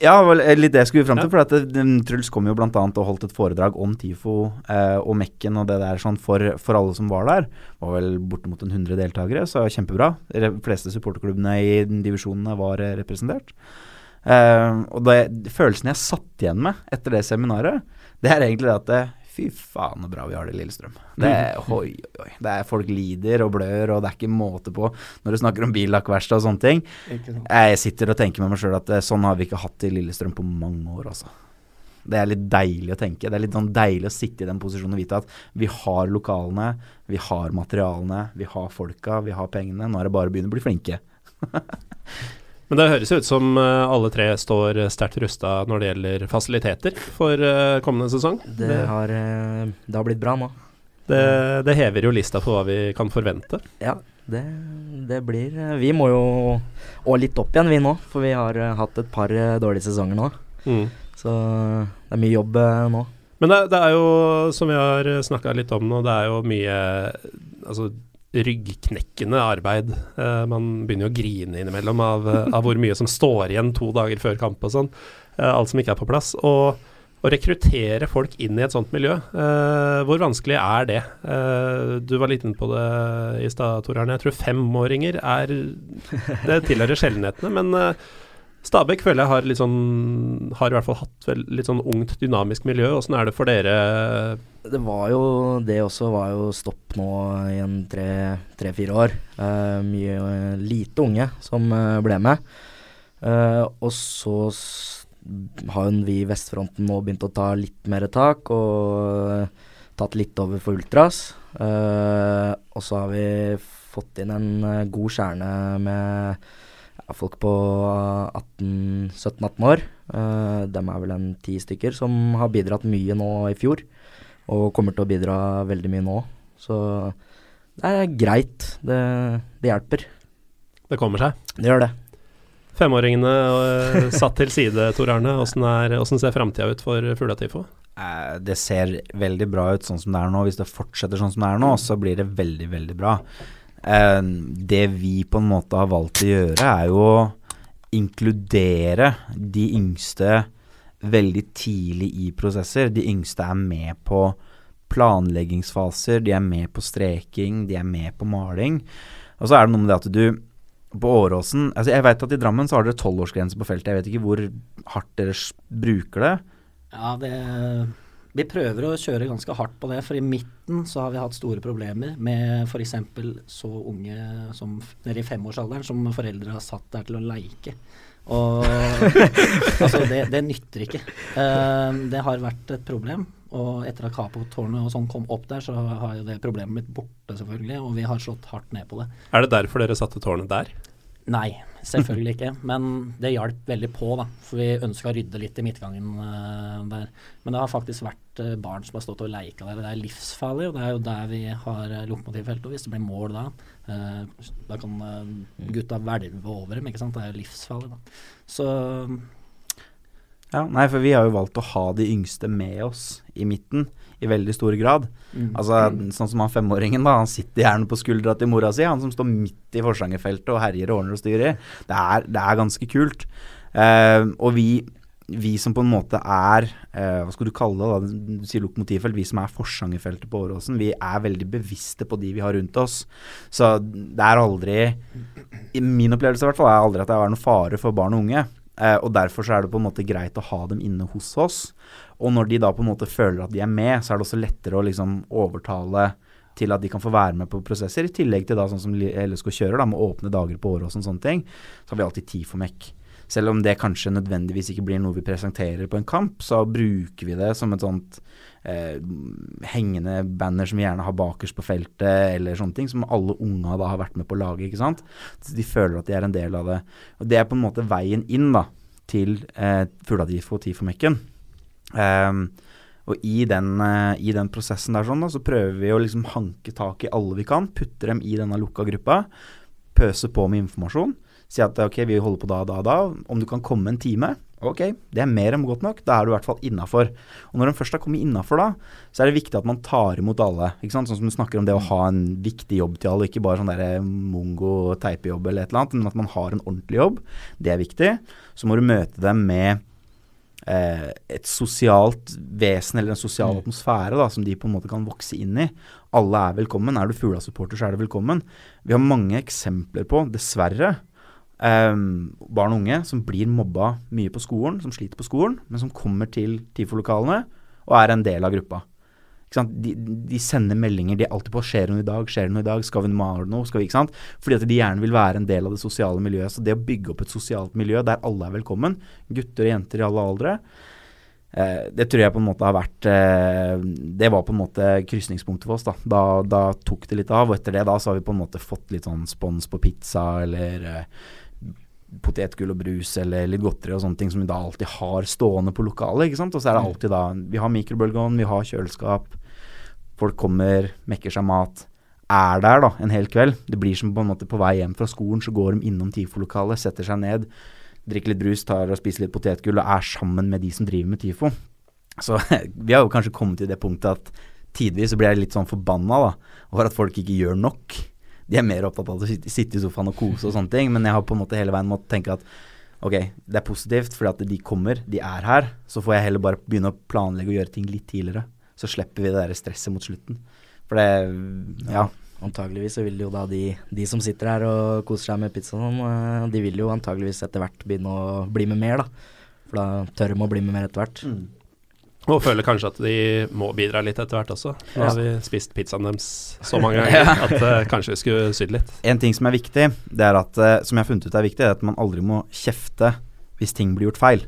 Ja, vel, eh, litt det jeg skulle fram til. Ja. For at det, Truls kom jo bl.a. og holdt et foredrag om TIFO eh, og Mekken og det der sånn for, for alle som var der. Det var vel bortimot en 100 deltakere, så kjempebra. De fleste supporterklubbene i divisjonene var eh, representert. Eh, og det, følelsen jeg satt igjen med etter det seminaret, det er egentlig det at det, Fy faen så bra vi har det i Lillestrøm. Det er, oi, oi, oi. Det er Folk lider og blør, og det er ikke måte på når du snakker om billakkverksted og sånne ting. Jeg sitter og tenker med meg sjøl at eh, sånn har vi ikke hatt det i Lillestrøm på mange år, altså. Det er litt deilig å tenke. Det er litt sånn deilig å sitte i den posisjonen og vite at vi har lokalene, vi har materialene, vi har folka, vi har pengene. Nå er det bare å begynne å bli flinke. Men det høres jo ut som eh, alle tre står sterkt rusta når det gjelder fasiliteter for eh, kommende sesong. Det har, eh, det har blitt bra nå. det, det hever jo lista for hva vi kan forvente. Ja, det, det blir eh, Vi må jo Og litt opp igjen, vi nå. For vi har eh, hatt et par eh, dårlige sesonger nå. Mm. Så det er mye jobb eh, nå. Men det, det er jo, som vi har snakka litt om nå, det er jo mye altså, ryggknekkende arbeid. Eh, man begynner jo å grine innimellom av, eh, av hvor mye som står igjen to dager før kamp og sånn. Eh, alt som ikke er på plass. Og å rekruttere folk inn i et sånt miljø, hvor vanskelig er det? Du var litt inne på det i stad, Tor Arne. Jeg tror femåringer er Det tilhører sjeldenhetene, men Stabæk føler jeg har litt sånn Har i hvert fall hatt litt sånn ungt, dynamisk miljø. Åssen er det for dere? Det var jo Det også var jo stopp nå i en tre-fire år. Uh, mye uh, lite unge som uh, ble med. Eh, og så har vi i Vestfronten nå begynt å ta litt mer tak, og tatt litt over for Ultras. Og så har vi fått inn en god kjerne med folk på 17-18 år. Uh, dem er vel en ti stykker som har bidratt mye nå i fjor, og kommer til å bidra veldig mye nå. Så det er greit. Det, det hjelper. Det kommer seg. Det gjør det. Femåringene uh, satt til side, Tor Arne. Åssen er- åssen ser framtida ut for Fuglatifo? Eh, det ser veldig bra ut sånn som det er nå. Hvis det fortsetter sånn som det er nå, så blir det veldig, veldig bra. Eh, det vi på en måte har valgt å gjøre, er jo å inkludere de yngste veldig tidlig i prosesser. De yngste er med på planleggingsfaser, de er med på streking, de er med på maling. Og så er det noe med det at du på Åråsen altså Jeg vet at i Drammen så har dere tolvårsgrense på feltet. Jeg vet ikke hvor hardt dere bruker det. Ja, det Vi prøver å kjøre ganske hardt på det, for i midten så har vi hatt store problemer med f.eks. så unge som nede i femårsalderen som foreldre har satt der til å leike. Og altså, det, det nytter ikke. Uh, det har vært et problem. Og etter at Capo-tårnet og sånn kom opp der, så har jo det problemet blitt borte, selvfølgelig. Og vi har slått hardt ned på det. Er det derfor dere satte tårnet der? Nei, selvfølgelig ikke. Men det hjalp veldig på, da. For vi ønska å rydde litt i midtgangen uh, der. Men det har faktisk vært uh, barn som har stått og leika der. Det er livsfarlig, og det er jo der vi har uh, lokomotivfelt. Og hvis det blir mål da, eh, da kan eh, gutta hvelve over dem. ikke sant? Det er jo livsfarlig, da. Så Ja, nei, for vi har jo valgt å ha de yngste med oss i midten i veldig stor grad. mm. Altså, Sånn som han femåringen, da. Han sitter gjerne på skuldra til mora si. Han som står midt i Forsangerfeltet og herjer og ordner og styrer. Det er, det er ganske kult. Uh, og vi, vi som på en måte er uh, Hva skal du kalle det? da, Du sier lokomotivfelt. Vi som er Forsangerfeltet på Åråsen, vi er veldig bevisste på de vi har rundt oss. Så det er aldri I min opplevelse i hvert fall er aldri at det er noen fare for barn og unge. Uh, og derfor så er det på en måte greit å ha dem inne hos oss. Og når de da på en måte føler at de er med, så er det også lettere å liksom overtale til at de kan få være med på prosesser. I tillegg til da sånn som LSK kjører, da med åpne dager på året og sånne, ting, så har vi alltid tid for mekk. Selv om det kanskje nødvendigvis ikke blir noe vi presenterer på en kamp, så bruker vi det som et sånt eh, hengende banner som vi gjerne har bakerst på feltet, eller sånne ting, som alle unga da har vært med på å lage, ikke sant. Så de føler at de er en del av det. Og det er på en måte veien inn da, til eh, Fugladifo og Tifomekken. Um, og i den, uh, i den prosessen der sånn da, så prøver vi å liksom hanke tak i alle vi kan, putte dem i denne lukka gruppa, pøse på med informasjon. Si at ok, vi holder på da, da, da. Om du kan komme en time, ok, det er mer enn godt nok. Da er du i hvert fall innafor. Og når de først har kommet innafor da, så er det viktig at man tar imot alle. ikke sant? Sånn som du snakker om det å ha en viktig jobb til alle, ikke bare sånn derre mongo-teipejobb eller et eller annet, men at man har en ordentlig jobb. Det er viktig. Så må du møte dem med eh, et sosialt vesen eller en sosial Mm. atmosfære da, som de på en måte kan vokse inn i. Alle er velkommen. Er du Fugla-supporter, så er du velkommen. Vi har mange eksempler på, dessverre, eh, barn og unge som blir mobba mye på skolen, som sliter på skolen, men som kommer til TIFO-lokalene og er en del av gruppa. De, de sender meldinger. De er alltid på 'Skjer det noe i dag? Skjer det noe i dag? Skal vi male noe?' Skal vi, ikke sant? Fordi at de gjerne vil være en del av det sosiale miljøet. Så det å bygge opp et sosialt miljø der alle er velkommen, gutter og jenter i alle aldre, eh, det tror jeg på en måte har vært eh, Det var på en måte krysningspunktet for oss. Da. Da, da tok det litt av. Og etter det da så har vi på en måte fått litt sånn spons på pizza eller eh, potetgull og brus eller litt godteri og sånne ting som vi da alltid har stående på lokalet. ikke sant? Og så er det alltid da Vi har mikrobølgeovn, vi har kjøleskap. Folk kommer, mekker seg mat. Er der da en hel kveld. Det blir som på en måte på vei hjem fra skolen, så går de innom TIFO-lokalet, setter seg ned, drikker litt brus, tar og spiser litt potetgull og er sammen med de som driver med TIFO. Så vi har jo kanskje kommet til det punktet at tidvis så blir jeg litt sånn forbanna da, over at folk ikke gjør nok. De er mer opptatt av å sitte, i sofaen og kose og sånne ting, men jeg har på en måte hele veien måttet tenke at ok, det er positivt fordi at de kommer, de er her. Så får jeg heller bare begynne å planlegge og gjøre ting litt tidligere. Så slipper vi det der stresset mot slutten. For det Ja. Antageligvis så vil jo da de, de som sitter her og koser seg med pizzaen, og eh, de vil jo antageligvis etter hvert begynne å bli med mer, da. For da tør de å bli med mer etter hvert. Og føler kanskje at de må bidra litt etter hvert også. Nå har vi spist pizzaen deres så mange ganger at uh, kanskje vi skulle sydd litt. En ting som er viktig, det er at, eh, som jeg har funnet ut er viktig, er at man aldri må kjefte hvis ting blir gjort feil.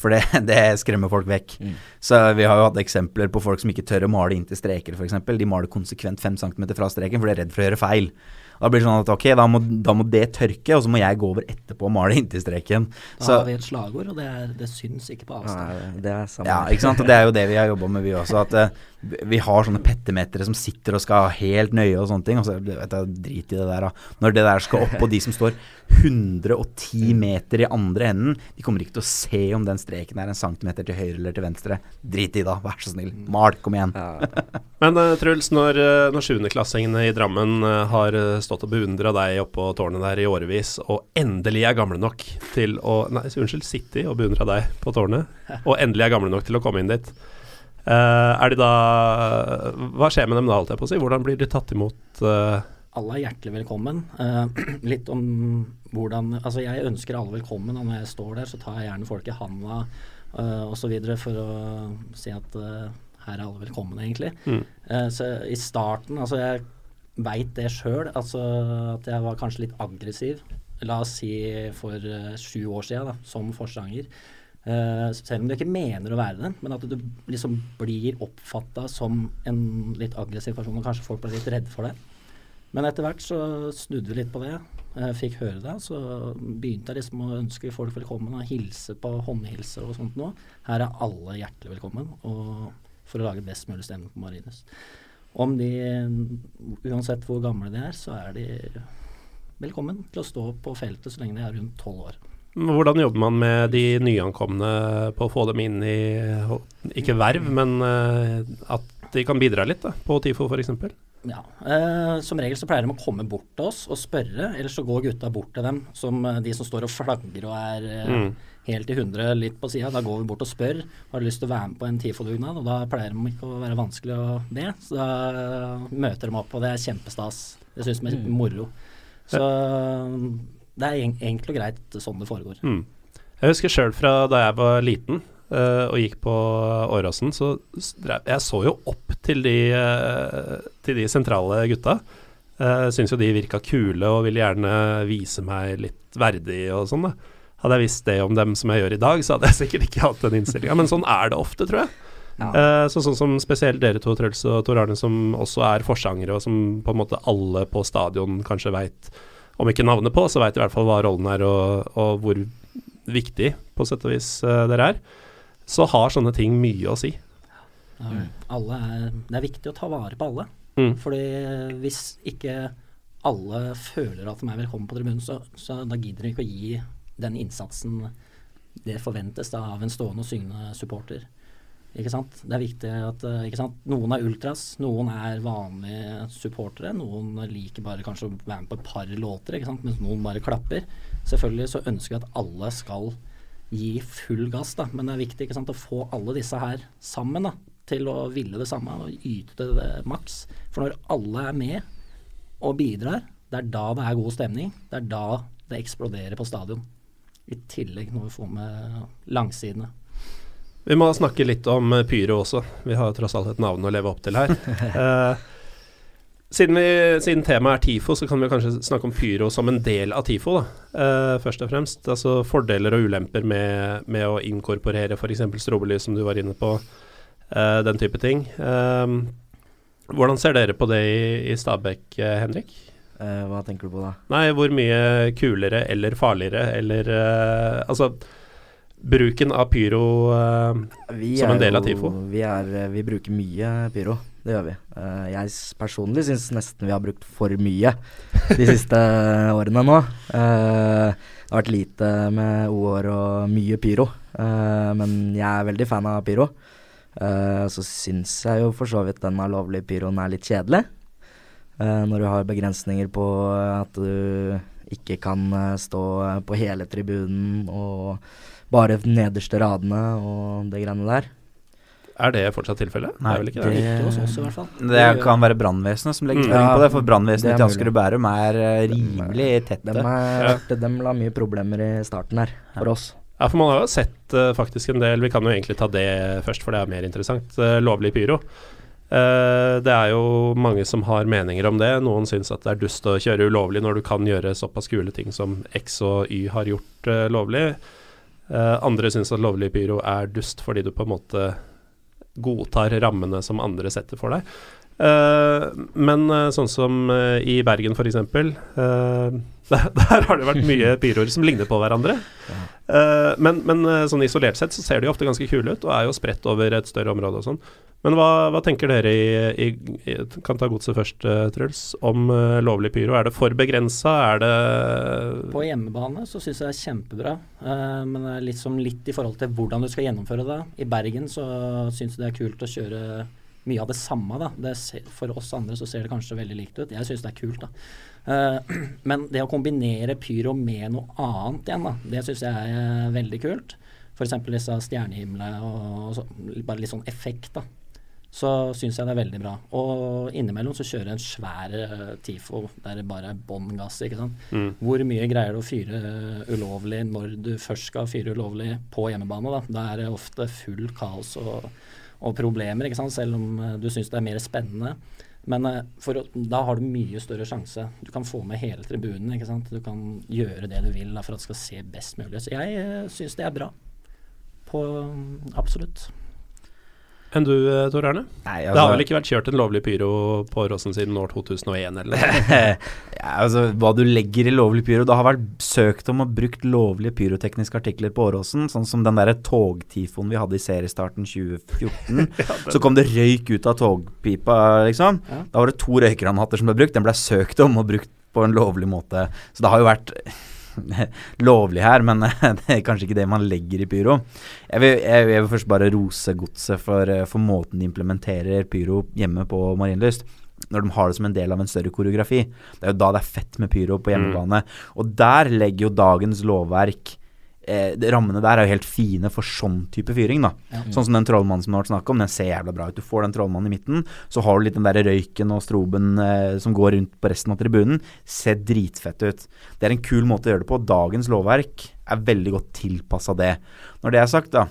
For det, det skremmer folk vekk. Mm. Så vi har jo hatt eksempler på folk som ikke tør å male inntil streker, f.eks. De maler konsekvent 5 cm fra streken, for de er redd for å gjøre feil. Da blir det sånn at ok, da må, da må det tørke, og så må jeg gå over etterpå og male inntil streken. Da Så, har vi et slagord, og det, er, det syns ikke på avstand. Nei, det er samme. ja, ikke sant. Og det er jo det vi har jobba med, vi også. At uh, vi har sånne pettemetere som sitter og skal helt nøye og sånne ting. Og så vet jeg, drit i det der, da. Når det der skal opp, og de som står 110 meter i andre enden, de kommer ikke til å se om den streken er en centimeter til høyre eller til venstre. Drit i da, vær så snill. Mal, kom igjen. Ja, Men uh, Truls, når, uh, når sjuendeklassingene i Drammen uh, har uh, stått og beundra deg oppå tårnet der i årevis, og endelig er gamle nok til å Nei, unnskyld, sitte i og beundra deg på tårnet, og endelig er gamle nok til å komme inn dit. Uh, er de da Hva skjer med dem da, holdt jeg på å si? Hvordan blir de tatt imot? Uh? Alle er hjertelig velkommen. Uh, litt om hvordan Altså, jeg ønsker alle velkommen, og når jeg står der, så tar jeg gjerne folk i handa uh, osv. for å si at her er alle velkommen, egentlig. Mm. Så i starten, altså jeg veit det sjøl, altså at jeg var kanskje litt aggressiv. La oss si for uh, sju år da, som forsanger. Uh, selv om du ikke mener å være det, men at du liksom blir oppfatta som en litt aggressiv person, og kanskje folk blir litt redde for det. Men etter hvert så snudde vi litt på det. Jeg fikk høre det, så begynte jeg liksom å ønske folk velkommen og hilse på håndhilser og sånt nå. Her er alle hjertelig velkommen og for å lage best mulig stemning på Marinus. Om de, uansett hvor gamle de er, så er de velkommen til å stå på feltet så lenge de er rundt tolv år. Hvordan jobber man med de nyankomne på å få dem inn i Ikke verv, men eh, at de kan bidra litt da, på TIFO f.eks.? Ja, eh, Som regel så pleier de å komme bort til oss og spørre, eller så går gutta bort til dem, som eh, de som står og flagger og er eh, Mm. Helt i hundre litt på sida. Da går vi bort og spør har du lyst til å være med på en TIFO-dugnad, og da pleier de ikke å være vanskelig å be. Så da eh, møter de opp, og det er kjempestas. Det syns de er Mm. moro. Så det er en- enkelt og greit sånn det foregår. Mm. Jeg husker sjøl fra da jeg var liten Uh, og gikk på Åråsen, så jeg så jo opp til de, uh, til de sentrale gutta. Uh, Syns jo de virka kule og ville gjerne vise meg litt verdig og sånn. da. Hadde jeg visst det om dem som jeg gjør i dag, så hadde jeg sikkert ikke hatt den innstillinga. Men sånn er det ofte, tror jeg. Ja. Eh, så sånn som spesielt dere to, Truls og Tor Arne, som også er forsangere, og som på en måte alle på stadion kanskje veit, om ikke navnet på, så veit i hvert fall hva rollen er, og, og hvor viktig, på sett og vis, eh, dere er. Så har sånne ting mye å si. Ja, alle er, det er viktig å ta vare på alle. Mm. Fordi hvis ikke alle føler at de er velkommen på tribunen, så, så da gidder de ikke å gi den innsatsen det forventes da av en stående og syngende supporter. Ikke sant? Det er viktig at eh? Noen er ultras, noen er vanlige supportere. Noen liker bare kanskje å være med på et par låter, ikke sant? mens noen bare klapper. Selvfølgelig så ønsker vi at alle skal gi full gass, da. men det er viktig ikke sant? å få alle disse her sammen da, til å ville det samme og yte det maks. For når alle er med og bidrar, det er da det er god stemning. Det er da det eksploderer på stadion. I tillegg når vi får med langsidene. Vi må snakke litt om eh, pyro også. Vi har tross alt et navn å leve opp til her. Eh, siden, vi, siden temaet er TIFO, så kan vi kanskje snakke om pyro som en del av TIFO, da. Eh, først og fremst. Altså fordeler og ulemper med, med å inkorporere f.eks. strobelys, som du var inne på. eh, den type ting. Eh, hvordan ser dere på det i, i Stabæk, eh, Henrik? Eh, hva tenker du på da? Nei, hvor mye kulere eller farligere, eller uh, Altså, bruken av pyro uh, Som en del av jo- TIFO? Vi, er, vi bruker mye pyro, det gjør vi. Jeg personlig syns nesten vi har brukt for mye de siste årene nå. Det har vært lite med år og mye pyro, men jeg er veldig fan av pyro. Så syns jeg jo for så vidt den av lovlig pyroen er litt kjedelig. Eh, når du har begrensninger på at du ikke kan eh, stå eh, på hele tribunen og bare nederste radene og det greiene der. Er det fortsatt tilfellet? Nei, det er vel ikke det? det- fall. Det kan være brannvesenet som legger Mm. føring Ja, på det, for brannvesenet til Asker og Bærum er eh, rimelig tette. De, er, Ja. de la mye problemer i starten her, for oss. Ja, for man har jo sett uh, faktisk en del Vi kan jo egentlig ta det først, for det er mer interessant. Uh, lovlig pyro. Eh, det er jo mange som har meninger om det. Noen syns at det er dust å kjøre ulovlig når du kan gjøre såpass kule ting som X og Y har gjort eh, lovlig. Eh, andre syns at lovlig pyro er dust fordi du på en måte godtar rammene som andre setter for deg. Men sånn som i Bergen f.eks. Uh, der, der har det vært mye pyroer som ligner på hverandre. Eh, men men eh, sånn isolert sett så ser de ofte ganske kule ut, og er jo spredt over et større område og sånn. Men hva, hva tenker dere i, i, i Kan ta godset først, eh, Truls. Om lovlig pyro. Er det for begrensa? Er det På hjemmebane så syns jeg det er kjempebra, eh, men det er litt, litt i forhold til hvordan du skal gjennomføre det. I Bergen så syns jeg det er kult å kjøre mye av det samme. da. Det ser, for oss andre så ser det kanskje veldig likt ut. Jeg syns det er kult. da. Eh, men det å kombinere pyro med noe annet igjen, da, det syns jeg er veldig kult. F.eks. disse stjernehimlene og så, bare litt sånn effekt. da så syns jeg det er veldig bra. Og innimellom så kjører jeg en svær uh, TIFO der det bare er bånn gass. ikke sant? Mm. Hvor mye greier du å fyre ulovlig når du først skal fyre ulovlig på hjemmebane? Da Da er det ofte full kaos og, og problemer, ikke sant? selv om du syns det er mer spennende. Men for, da har du mye større sjanse. Du kan få med hele tribunen. ikke sant? Du kan gjøre det du vil da, for at det skal se best mulig ut. Så jeg uh, syns det er bra. På Absolutt. Enn du, Tor Erne? Nei, Det har vel ikke vært kjørt en lovlig pyro på Åråsen siden år 2001, eller? ja, altså, hva du legger i lovlig pyro Det har vært søkt om og brukt lovlige pyrotekniske artikler på Åråsen, sånn som den derre togtifoen vi hadde i seriestarten 2014. ja, så kom det røyk ut av togpipa, liksom. Ja. Da var det to røykgranater som ble brukt. Den ble søkt om og brukt på en lovlig måte. Så det har jo vært lovlig her, men det er kanskje ikke det man legger i pyro. Jeg vil, jeg vil først bare rose godset for, for, måten de implementerer pyro hjemme på Marienlyst. Når de har det som en del av en større koreografi. Det er jo da det er fett med pyro på hjemmebane. Mm. Og der legger jo dagens lovverk eh, rammene der er jo helt fine for sånn type fyring. da. Ja. Sånn som den trollmannen som du har vært snakket om, den ser jævla bra ut. Du får den trollmannen i midten, så har du litt den der røyken og stroben eh, som går rundt på resten av tribunen. Ser dritfett ut. Det er en kul måte å gjøre det på. Dagens lovverk er veldig godt tilpassa det. Når det er sagt, da,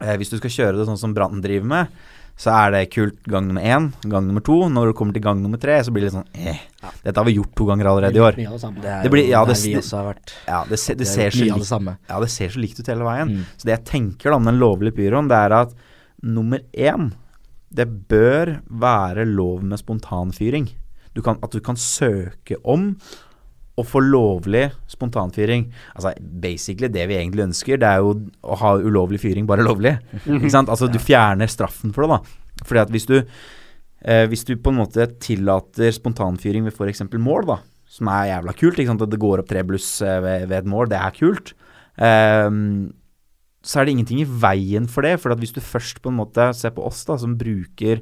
eh, hvis du skal kjøre det sånn som Brann driver med, så er det kult gang nummer én. Gang nummer to. Når du kommer til gang nummer tre, så blir det litt sånn eh, Dette har vi gjort to ganger allerede i år. Det, er det blir, ja, det, vi også har vært. Ja, det, det, det ser så likt, ja, det ser så likt ut hele veien. Mm. Så det jeg tenker da om den lovlige pyroen, det er at nummer én Det bør være lov med spontanfyring. Du kan, at du kan søke om å få lovlig spontanfyring Altså basically det vi egentlig ønsker, det er jo å ha ulovlig fyring bare lovlig. Ikke sant? Altså du fjerner straffen for det, da. Fordi at hvis du eh, Hvis du på en måte tillater spontanfyring ved f.eks. mål, da, som er jævla kult, ikke sant? at det går opp tre bluss eh, ved, ved, et mål, det er kult. eh, så er det ingenting i veien for det. For hvis du først på en måte ser på oss, da, som bruker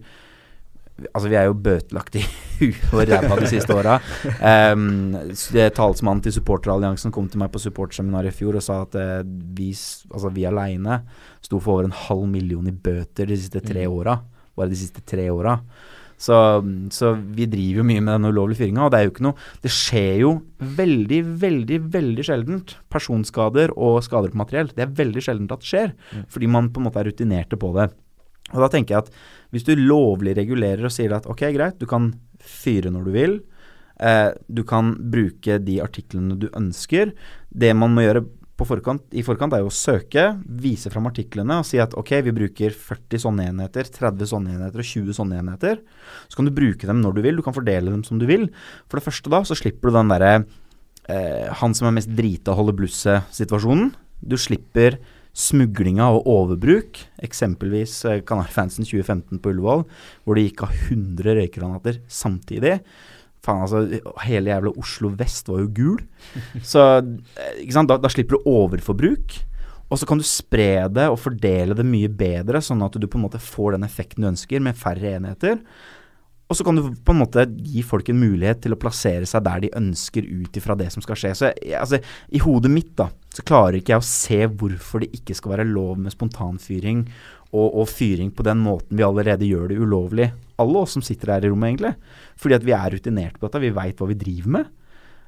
Altså, vi er jo bøtelagt i huet og ræva de siste åra. Um, talsmannen til supporteralliansen kom til meg på supporterseminar i fjor og sa at uh, vi, altså, vi aleine sto for over en halv million i bøter de siste tre mm. åra. Bare de siste tre åra. Så, så, vi driver jo mye med den ulovlige fyringa, og det er jo ikke noe Det skjer jo veldig, veldig, veldig sjeldent personskader og skader på materiell. Det er veldig sjeldent at det skjer, mm. fordi man på en måte er rutinerte på det. Og da tenker jeg at hvis du lovlig regulerer og sier at ok, greit, du kan fyre når du vil, eh, du kan bruke de artiklene du ønsker Det man må gjøre forkant, i forkant, er jo å søke, vise fram artiklene og si at ok, vi bruker 40 sånne enheter, 30 sånne enheter og 20 sånne enheter. Så kan du bruke dem når du vil, du kan fordele dem som du vil. For det første da, så slipper du den derre eh, han som er mest drita holder blusset-situasjonen. Du slipper smuglinga og overbruk, eksempelvis eh, Kanarifansen 2015 på Ullevål, hvor de gikk av 100 røykegranater samtidig. Faen, altså, hele jævla Oslo vest var jo gul. Så eh? Da, da slipper du overforbruk. Og så kan du spre det og fordele det mye bedre, sånn at du på en måte får den effekten du ønsker, med færre enheter. Og så kan du på en måte gi folk en mulighet til å plassere seg der de ønsker ut ifra det som skal skje. Så jeg, altså, I hodet mitt da, så klarer ikke jeg å se hvorfor det ikke skal være lov med spontanfyring og, og fyring på den måten vi allerede gjør det ulovlig. Alle oss som sitter her i rommet, egentlig. Fordi at vi er rutinert på dette, vi veit hva vi driver med.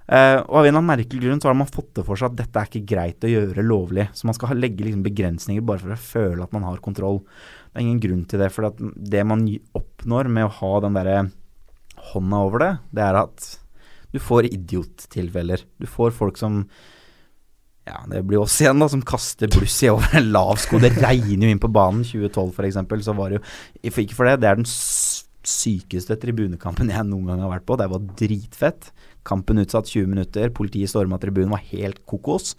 Uh, og Av en eller annen merkelig grunn så har man fått det for seg at dette er ikke greit å gjøre lovlig. Så man skal legge liksom begrensninger bare for å føle at man har kontroll. Det er ingen grunn til det. For det man oppnår med å ha den derre hånda over det, det er at du får idiottilfeller. Du får folk som ja, det blir oss igjen, da, som kaster bluss i over en lav sko. Det regner jo inn på banen. 2012 f.eks. så var det jo Ikke for det, det er den sykeste tribunekampen jeg noen gang har vært på. Det var dritfett. Kampen utsatt 20 minutter. Politiet storma tribunen, var helt kokos.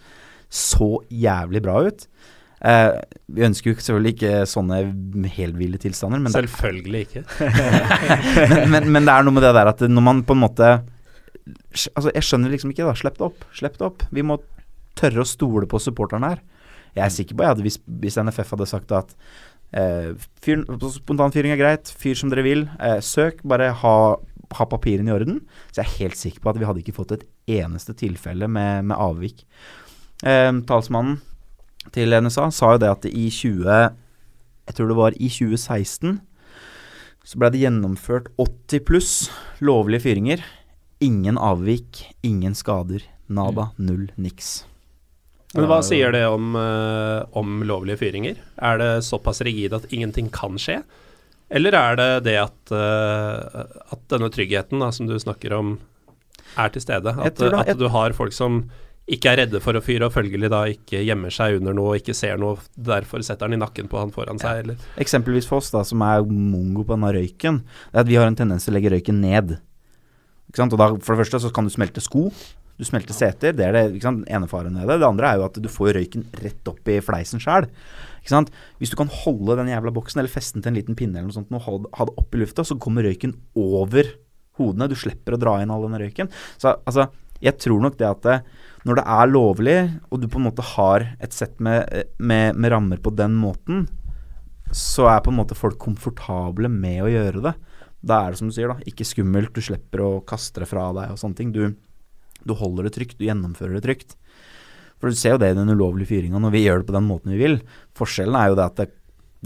Så jævlig bra ut. Eh, vi ønsker jo selvfølgelig ikke sånne helt tilstander. Men selvfølgelig ikke. men, men, men, det er noe med det der at når man på en måte Altså, jeg skjønner liksom ikke, da. Slipp det opp. Slipp det opp. Vi må tørre å stole på supporterne her. Jeg er sikker på at hvis, hvis NFF hadde sagt at Eh, fyr, spontanfyring er greit. Fyr som dere vil. Eh, søk. Bare ha, ha papirene i orden. Så jeg er helt sikker på at vi hadde ikke fått et eneste tilfelle med, med avvik. Eh, talsmannen til NSA sa jo det at i 20 Jeg tror det var i 2016 så ble det gjennomført 80 pluss lovlige fyringer. Ingen avvik, ingen skader. Nada, null, niks. Men hva sier det om, eh, om lovlige fyringer? Er det såpass rigid at ingenting kan skje? Eller er det det at, eh, at denne tryggheten da, som du snakker om, er til stede? At, at du har folk som ikke er redde for å fyre, og følgelig da ikke gjemmer seg under noe og ikke ser noe, derfor setter han i nakken på han foran seg, eller Eksempelvis for oss, da, som er mongo på denne røyken, det er at vi har en tendens til å legge røyken ned. Ikke sant? Og da, for det første så kan du smelte sko. Du smelter seter. Det er det ikke sant? ene faren ved det. Det andre er jo at du får røyken rett opp i fleisen sjøl. Hvis du kan holde den jævla boksen, eller feste den til en liten pinne eller noe sånt, og ha det- opp i lufta, så kommer røyken over hodene. Du slipper å dra inn all denne røyken. Så altså, jeg tror nok det at det, når det er lovlig, og du på en måte har et sett med, med, med rammer på den måten, så er på en måte folk komfortable med å gjøre det. Da er det som du sier, da, ikke skummelt. Du slipper å kaste det fra deg og sånne ting. Du, du holder det trygt, du gjennomfører det trygt. For du ser jo det i den ulovlige fyringa når vi gjør det på den måten vi vil. Forskjellen er jo det at det,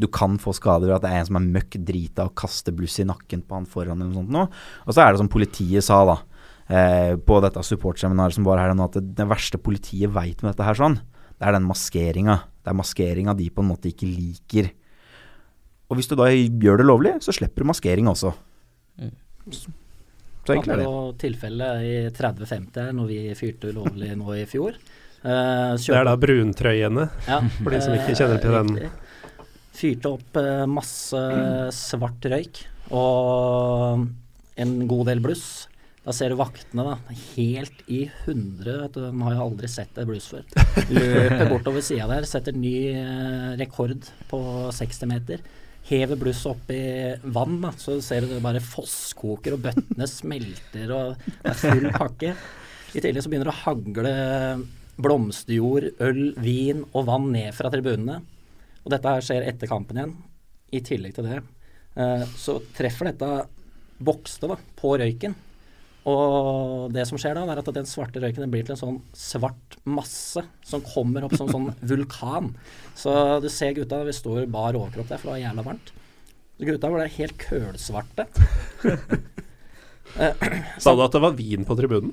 du kan få skader ved at det er en som er møkk drita og kaster bluss i nakken på han foran eller noe sånt noe. Og så er det som politiet sa, da, eh, på dette supportseminaret som var her nå, at det, det verste politiet veit med dette her sånn, det er den maskeringa. Det er maskeringa de på en måte ikke liker. Og hvis du da gjør det lovlig, så slipper du maskering også. Så, så enkelt er det. jo tilfelle i 30-50 når vi fyrte ulovlig nå i fjor. Eh, Det er da bruntrøyene, ja, for de som ikke kjenner til den. riktig. Fyrte opp eh, masse svart røyk og en god del bluss. Da ser du vaktene da, helt i hundre, vet du, de har jo aldri sett et bluss før. Løper bortover sida der, setter ny eh, rekord på 60 meter. Hever blusset opp i vann, da, så ser du det bare fosskoker, og bøttene smelter, og det er full pakke. I tillegg så begynner det å hagle blomsterjord, øl, vin og vann ned fra tribunene. Og dette her skjer etter kampen igjen. I tillegg til det eh, så treffer dette bokste da, på røyken. Og det som skjer da, er at den svarte røyken blir til en sånn svart masse som kommer opp som sånn vulkan. Så du ser gutta, vi står bar overkropp der, for det var jævla varmt. Så gutta ble helt kølsvarte. Eh, Sa du at det var vin på tribunen?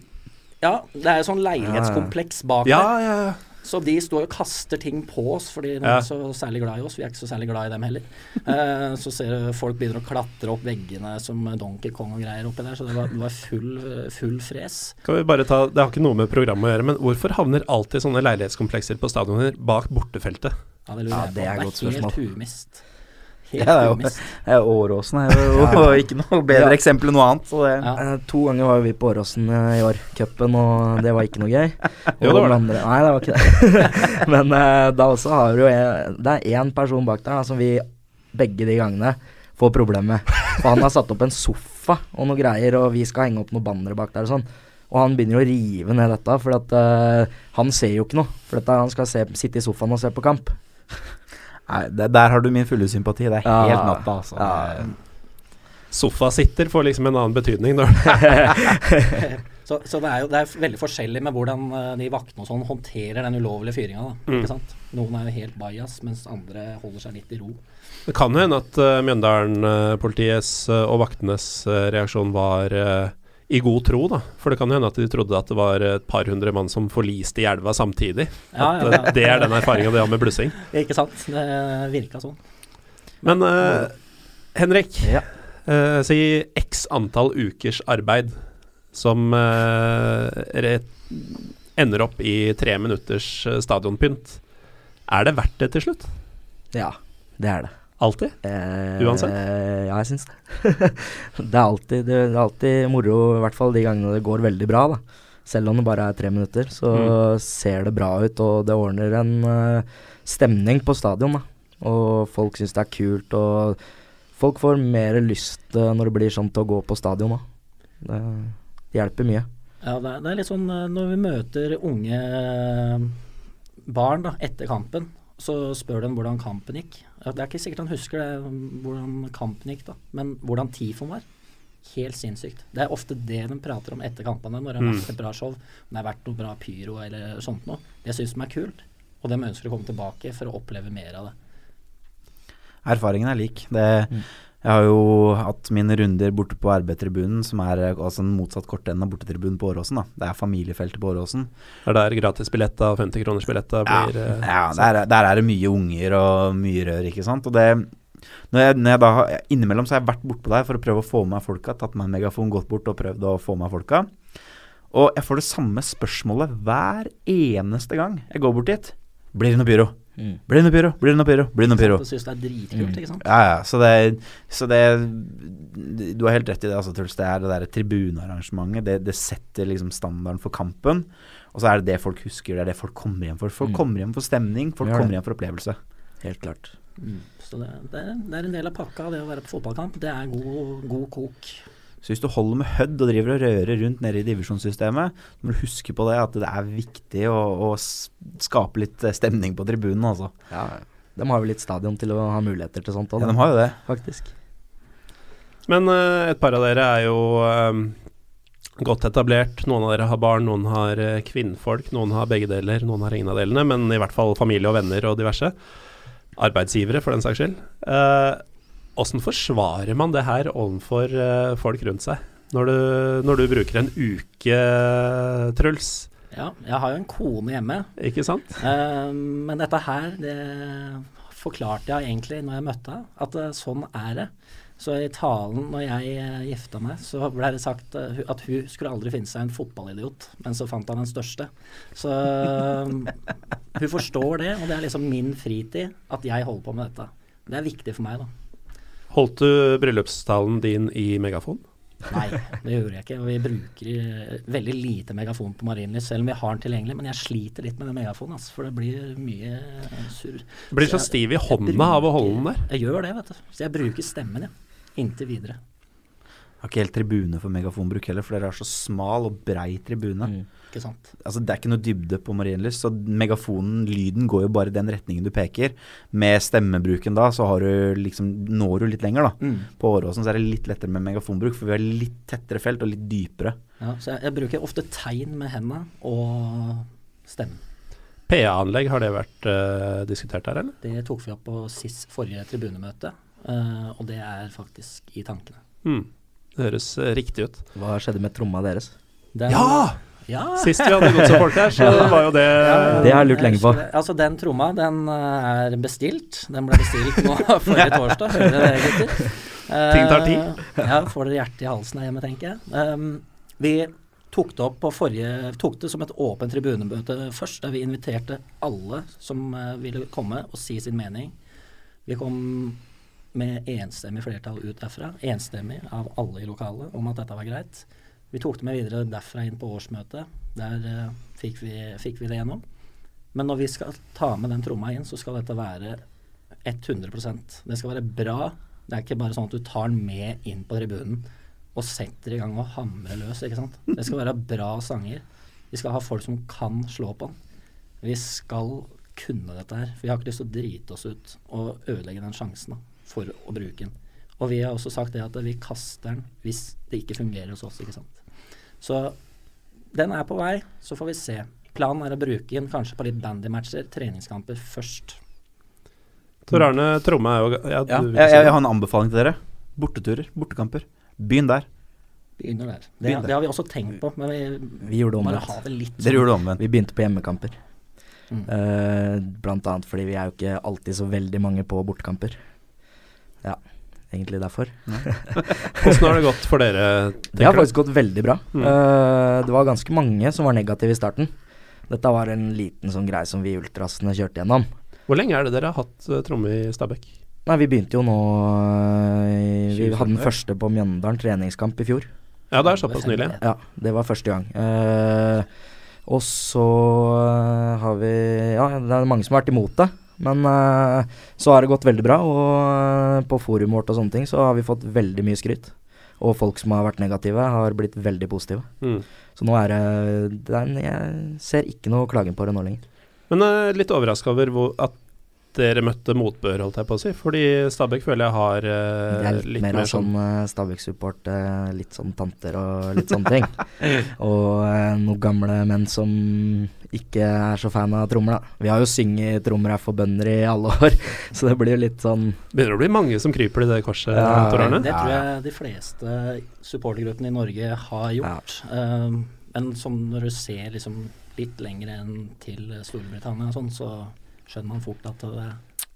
Ja, det er jo sånn leilighetskompleks bak Ja, der. ja, ja. Så de står og kaster ting på oss, fordi de er ikke så særlig glad i oss. Vi er ikke så særlig glad i dem heller. Eh, så ser du folk begynner å klatre opp veggene som Donkey Kong og greier oppi der, så det var, det var full, full fres. Kan vi bare ta, Det har ikke noe med programmet å gjøre, men hvorfor havner alltid sånne leilighetskomplekser på stadioner bak bortefeltet? Ja, det lurer Ja, det er et godt helt spørsmål. Humist. Ja, det er jo-. Eh, Åråsen er jo ikke noe bedre Ja. eksempel enn noe annet. Så det, Ja. Eh, to ganger var vi på Åråsen eh, i år, cupen, og det var ikke noe gøy. Jo, det var det. Andre, nei, det var ikke det. Men eh, da også har du jo en, Det er én person bak der da, som vi begge de gangene får problemer med. For han har satt opp en sofa og noe greier, og vi skal henge opp noen bannere bak der og sånn. Og han begynner å rive ned dette, for at uh, han ser jo ikke noe. For dette, han skal se, sitte i sofaen og se på kamp. Nei, det, der har du min fulle sympati. Det er Ja. helt natta, altså. Ja. Sofasitter får liksom en annen betydning. når Så, så det er jo det er veldig forskjellig med hvordan eh, de vaktene og sånn håndterer den ulovlige fyringa. Mm. Noen er jo helt bajas, mens andre holder seg litt i ro. Det kan jo hende at uh, Mjøndalen-politiets uh, og vaktenes uh, reaksjon var eh, i god tro, da. For det kan jo hende at de trodde at det var et par hundre mann som forliste i elva samtidig. Ja, At ja, eh, ja. det er den erfaringa de har med blussing. Ikke sant? Det virka sånn. Men uh, Henrik, Ja. eh, si x antall ukers arbeid som uh, re- ender opp i tre minutters stadionpynt. Er det verdt det til slutt? Ja, det er det. Alltid? Eh, Uansett? Ja, jeg syns det. det, er alltid, det er alltid moro, i hvert fall de gangene det går veldig bra. da. Selv om det bare er tre minutter, så Mm. ser det bra ut, og det ordner en uh, stemning på stadion. da. Og folk syns det er kult, og folk får mer lyst uh, når det blir sånn til å gå på stadion. da. Det, det hjelper mye. Ja, det er, det er litt sånn eh, når vi møter unge barn da, etter kampen, så spør de hvordan kampen gikk. Det er ikke sikkert han husker det, hvordan kampen gikk, da, men hvordan Tifon var. Helt sinnssykt. Det er ofte det de prater om etter kampene, når det har Mm. vært et bra show. Om det har vært noe bra pyro eller sånt noe. Det syns de er kult, og de ønsker å komme tilbake for å oppleve mer av det. Erfaringen er lik. Det, Mm. Jeg har jo hatt mine runder borte på RB-tribunen, som er eh, altså en motsatt kortende av bortetribunen på Åråsen. Det er familiefeltet på Åråsen. Er der gratisbilletta og 50 kroners billetta blir eh, Ja, der, er- der er det mye unger og mye rør, ikke sant. Og det når jeg, når jeg da, har- Innimellom så har jeg vært bortpå der for å prøve å få med meg folka. Tatt meg en megafon, gått bort og prøvd å få med meg folka. Og jeg får det samme spørsmålet hver eneste gang jeg går bort dit. Blir det noe pyro? Mm. Blir det noe pyro? Blir det noe pyro? Blir det noe pyro? De syns det er dritkult, Mm. ikke sant. Ja, ja. Så det, så det Du har helt rett i det, altså, Truls. Det er det derre tribunearrangementet. Det, det setter liksom standarden for kampen. Og så er det det folk husker. Det er det folk kommer hjem for. Folk Mm. kommer hjem for stemning. Folk ja, kommer hjem for opplevelse. Helt klart. Mm. Så det, det, det er en del av pakka, det å være på fotballkamp. Det er god, god kok. Så hvis du holder med Hødd og driver og rører rundt nede i divisjonssystemet, så må du huske på det at det er viktig å, å skape litt eh, stemning på tribunen, altså. Ja, de har jo litt stadion til å ha muligheter til sånt òg, Ja, de har jo det. faktisk. Men uh, et par av dere er jo eh, godt etablert. Noen av dere har barn, noen har uh, kvinnfolk, noen har begge deler, noen har ingen av delene, men i hvert fall familie og venner og diverse. Arbeidsgivere, for den saks skyld. Åssen forsvarer man det her overfor eh, folk rundt seg? Når du, når du bruker en uke, Truls, Ja, jeg har jo en kone hjemme, ikke sant? Uh, men dette her, det forklarte jeg egentlig når jeg møtte henne, at uh, sånn er det. Så i talen når jeg uh, gifta meg, så ble det sagt eh, at hun skulle aldri finne seg en fotballidiot, men så fant han den største. Så eh, hun forstår det, og det er liksom min fritid at jeg holder på med dette. Det er viktig for meg, da. Holdt du bryllupstalen din i megafon? Nei, det gjorde jeg ikke. Og vi bruker eh, veldig lite megafon på Marienlyst, selv om vi har den tilgjengelig. Men jeg sliter litt med den megafonen, altså, for det blir mye surr. Blir Så så jeg- stiv i hånda bruker, av å holde den der. Jeg gjør det, vet du. Så jeg bruker stemmen, ja. Inntil videre. Jeg Har ikke helt tribune for megafonbruk heller, for dere har så smal og brei tribune. Mm. Ikke sant. Altså Det er ikke noe dybde på Marienlyst, så megafonen, lyden, går jo bare i den retningen du peker. Med stemmebruken da, så har du liksom, når du litt lenger, da. På Åråsen så er det litt lettere med megafonbruk, for vi har litt tettere felt og litt dypere. Ja, så jeg, jeg bruker ofte tegn med hendene og stemmen. PA-anlegg, har det vært uh, diskutert her, eller? Det tok vi opp på SIS forrige tribunemøte, uh, og det er faktisk i tankene. Mm. Det høres eh, riktig ut. Hva skjedde med tromma deres? Den, Ja! Ja! Sist vi hadde godsefolk her, så var jo det Det har jeg lurt lenge på. Altså, den tromma, den eh, er bestilt. Den ble bestilt nå forrige torsdag. Hører dere det, gutter? Ting tar tid. Eh, Ja, får dere hjertet i halsen her hjemme, tenker jeg. Um, vi tok det opp på forrige Tok det som et åpent tribunemøte først, der vi inviterte alle som eh, ville komme og si sin mening. Vi kom med enstemmig flertall ut derfra, enstemmig av alle i lokalet, om at dette var greit. Vi tok det med videre derfra inn på årsmøtet. Der uh, fikk, vi, fikk vi det gjennom. Men når vi skal ta med den tromma inn, så skal dette være 100% Det skal være bra. Det er ikke bare sånn at du tar den med inn på tribunen og setter i gang og hamrer løs. ikke sant? Det skal være bra sanger. Vi skal ha folk som kan slå på den. Vi skal kunne dette her. For vi har ikke lyst til å drite oss ut og ødelegge den sjansen for å bruke den. Og vi har også sagt det at vi kaster den hvis det ikke fungerer hos oss. ikke sant? Så den er på vei, så får vi se. Planen er å bruke den kanskje på litt bandymatcher, treningskamper først. Tor Arne Tromme er jo Ja, Ja, Jeg, jeg, jeg, har en anbefaling til dere. Borteturer, bortekamper. Begynn der. Begynner der. Det, Begynn der. det har vi også tenkt på, men vi Vi gjorde det omvendt. ha det litt Dere gjorde det omvendt. Vi begynte på hjemmekamper. Mm. Uh, blant annet fordi vi er jo ikke alltid så veldig mange på bortekamper. Ja, egentlig derfor. Hvordan har det gått for dere? Det har faktisk gått veldig bra. Mm. Uh, det var ganske mange som var negative i starten. Dette var en liten sånn greie som vi ultrasene kjørte gjennom. Hvor lenge er det dere har hatt uh, tromme i Stabæk? Nei, vi begynte jo nå uh, Vi hadde den første på Mjøndalen treningskamp i fjor. Ja, det er såpass nylig. Ja, det var første gang. Uh, og så har vi Ja, det er mange som har vært imot det. Men uh, så har det gått veldig bra, og eh, på forumet vårt og sånne ting så har vi fått veldig mye skryt. Og folk som har vært negative, har blitt veldig positive. Mm. Så nå er det det er en- Jeg ser ikke noe klagen på det nå lenger. Men uh, litt overraska over hvor, at dere møtte motbør, holdt jeg på å si? Fordi Stabæk føler jeg har uh, Det er litt, litt mer av sånn sånn Stabæk-support, uh, litt sånn tanter og litt sånne ting. og uh, noen gamle menn som ikke er så fan av trommer, da. Vi har jo synget 'Trommer er for bønder' i alle år, så det blir jo litt sånn Begynner å bli mange som kryper i det korset, Ja, Det tror jeg de fleste supportergruppene i Norge har gjort. Um, men som når du ser liksom litt lenger enn til Storbritannia og sånn, så skjønner man fort at det,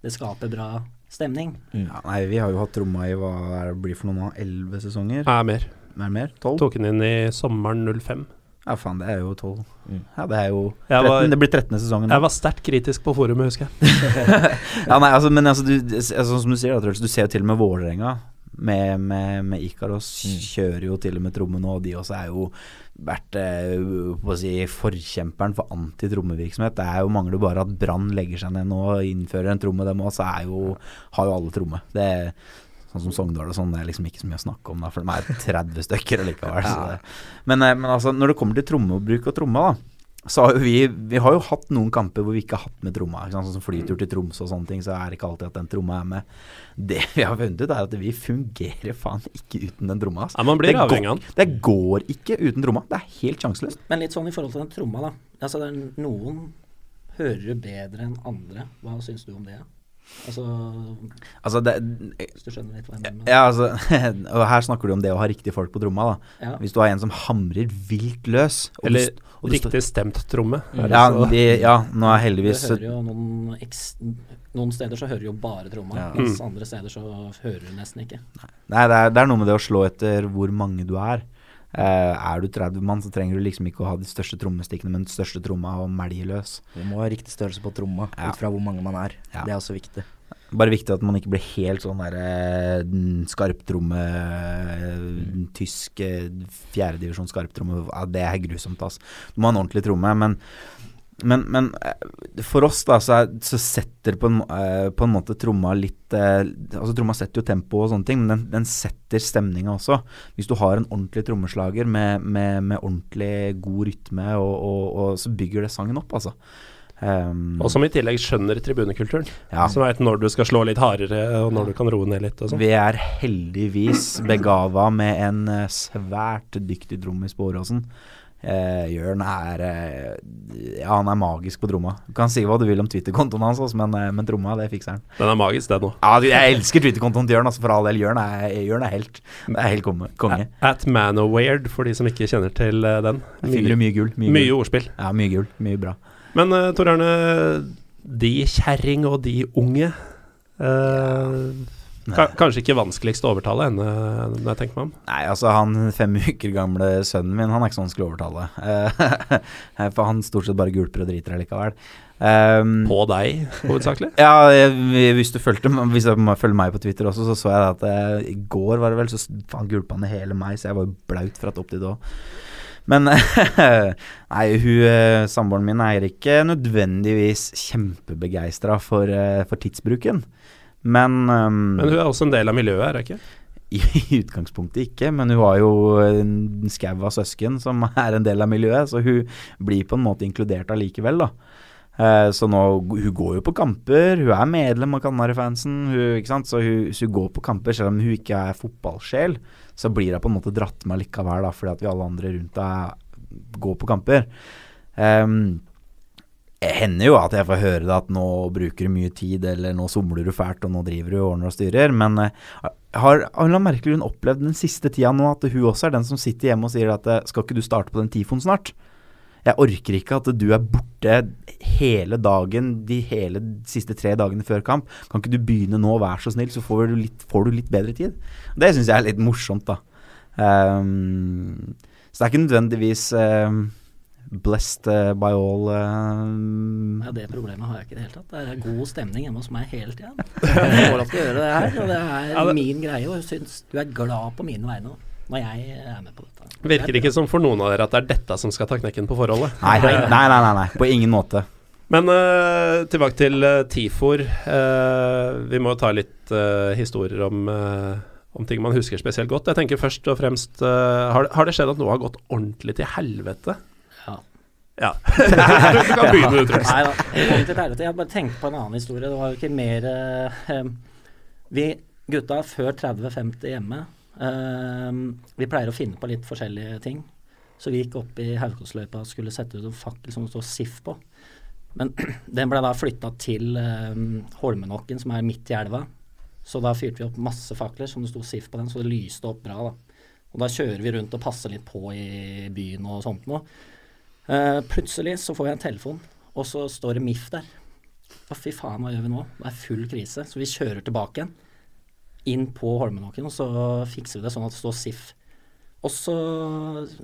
det skaper bra stemning. mm. Ja, nei, vi har jo hatt tromma i hva er det blir for noen av Elleve sesonger? Nei, mer. Mer, mer? Tolv? Tok den inn i sommeren 05. Ja, faen, det er jo tolv. Mm. Ja, det er jo 13, var- Det blir 13. sesongen. Jeg var sterkt kritisk på forumet, husker jeg. ja, nei, altså, men altså, du, altså, som du sier, da, Truls, du ser jo til og med Vålerenga med, med, med Ikaros Mm. kjører jo til og med trommene, og de også er jo vært eh, si, forkjemperen for antitrommevirksomhet. Det er jo mangler bare at Brann legger seg ned nå og innfører en tromme, dem òg, så jo, har jo alle tromme. Det er Sånn som Sogndal og sånn, det er liksom ikke så mye å snakke om, da, for de er 30 stykker allikevel. Men, eh, men altså, når det kommer til trommebruk og tromme, da, har vi Vi har jo hatt noen kamper hvor vi ikke har hatt med tromma. Sånn som flytur til Tromsø og sånne ting, så er det ikke alltid at den tromma er med. Det vi har funnet ut, er at vi fungerer faen ikke uten den tromma. Altså. Ja, man blir Det går- avhengig av den. Det går ikke uten tromma. Det er helt sjanseløst. Men litt sånn i forhold til den tromma, da. Altså, det er noen hører bedre enn andre. Hva syns du om det? Altså, Altså, det hvis du skjønner litt hva jeg mener? Ja, altså Og her snakker du om det å ha riktige folk på tromma, da. Ja. Hvis du har en som hamrer vilt løs og Eller og du riktig stemt tromme. er ja, de, ja, nå er Du heldigvis hører jo noen, eks, noen steder så hører du jo bare tromma, Ja. mens Mm. andre steder så hører du nesten ikke. Nei, det er, det er noe med det å slå etter hvor mange du er. Eh, er du 30 mann, så trenger du liksom ikke å ha de største trommestikkene, men den største tromma og melje løs. Du må ha riktig størrelse på tromma, Ja. ut fra hvor mange man er. Ja. Det er også viktig. Bare viktig at man ikke blir helt sånn derre skarptromme mm. Tysk eh, fjerdedivisjon skarptromme. Ja, det er grusomt, altså. Du må ha en ordentlig tromme. Men, men, men eh, for oss, da, så, er, så setter på en, eh, på en måte tromma litt eh, Altså Tromma setter jo tempo og sånne ting, men den, den setter stemninga også. Hvis du har en ordentlig trommeslager med, med, med ordentlig god rytme, og, og, og så bygger det sangen opp, altså. Um, Og som i tillegg skjønner tribunekulturen. ja. Som veit når du skal slå litt hardere, og når du kan roe ned litt sånn. Vi er heldigvis begava med en svært dyktig trommis på Åråsen. Eh, Jørn er eh, Ja, han er magisk på tromma. Du kan si hva du vil om Twitter-kontoen hans, altså, men, eh, men tromma, det fikser han. Den er magisk, den òg. Ja, jeg elsker Twitter-kontoen til Jørn, altså, for all del. Jørn er, Jørn er helt. Er helt konge. konge. At Manoweird, for de som ikke kjenner til eh, den. My, finner du mye gull. Mye, Mye gull. ordspill. Ja, mye gull. Mye bra. Men uh, Tor Arne, de kjerring og de unge eh, ka Kanskje ikke vanskeligst å overtale henne, når jeg tenker meg om. Nei, altså han fem uker gamle sønnen min, han er ikke så vanskelig å overtale. Eh, for han stort sett bare gulper og driter allikevel. Um, På deg, hovedsakelig. Ja, jeg, hvis du fulgte Hvis du følger meg på Twitter også, så så jeg at jeg, i går var det vel, så faen gulpa han i hele meg, så jeg var jo blaut fra topp til tå. Men Nei, hun eh, samboeren min er ikke nødvendigvis kjempebegeistra for, eh, for tidsbruken. Men, um, Men hun er også en del av miljøet, er hun ikke? i, I utgangspunktet ikke, men hun har jo en skau av søsken som er en del av miljøet, så hun blir på en måte inkludert allikevel, da. Eh, så nå, hun går jo på kamper, hun er medlem av Kanarifansen, hun, så hun, hvis hun går på kamper selv om hun ikke er fotballsjel. Så blir hun på en måte dratt med likevel, da, fordi at vi alle andre rundt henne går på kamper. Um, hender jo at jeg får høre det at nå bruker du mye tid, eller nå somler du fælt, og nå driver du og ordner og styrer, men eh, har av Merkelund opplevd den siste tida nå at hun også er den som sitter hjemme og sier at eh, skal ikke du starte på den Tifon snart? Jeg orker ikke at du er borte hele dagen, de hele siste tre dagene før kamp. Kan ikke du begynne nå, vær så snill, så får du litt, får du litt bedre tid? Det syns jeg er litt morsomt, da. Um, så det er ikke nødvendigvis ehm, blessed eh, by all ehm, Ja, Det problemet har jeg ikke i det hele tatt. Det er god stemning hjemme hos meg hele tida. Jeg får lov til å gjøre det her, og det er Ja, det- min greie. Og jeg syns du er glad på mine vegne når jeg er med på dette. Virker ikke som for noen av dere at det er dette som skal ta knekken på forholdet. Nei, nei, nei, nei, nei, på ingen måte. Men uh, tilbake til uh, TIFOR. Uh, vi må jo ta litt historier om, om ting man husker spesielt godt. Jeg tenker først og fremst har, det- har det skjedd at noe har gått ordentlig til helvete? Ja. Du kan begynne, du, Truls. Nei da. til helvete. Jeg bare tenkt på en annen historie. Det var jo ikke mer eh, Vi gutta før 30-50 hjemme, eh, vi pleier å finne på litt forskjellige ting. Så vi gikk opp i Haukåsløypa og skulle sette ut en fakkel som det står SIF på. Men den ble da flytta til eh, Holmenåkken, som er midt i elva. Så da fyrte vi opp masse fakler som det sto SIF på den, så det lyste opp bra. da. Og da kjører vi rundt og passer litt på i byen og sånt noe. Eh, plutselig så får jeg en telefon, og så står det MIF der. Å, fy faen, hva gjør vi nå? Det er full krise. Så vi kjører tilbake igjen. Inn på Holmenåken, og så fikser vi det sånn at det står SIF. Og så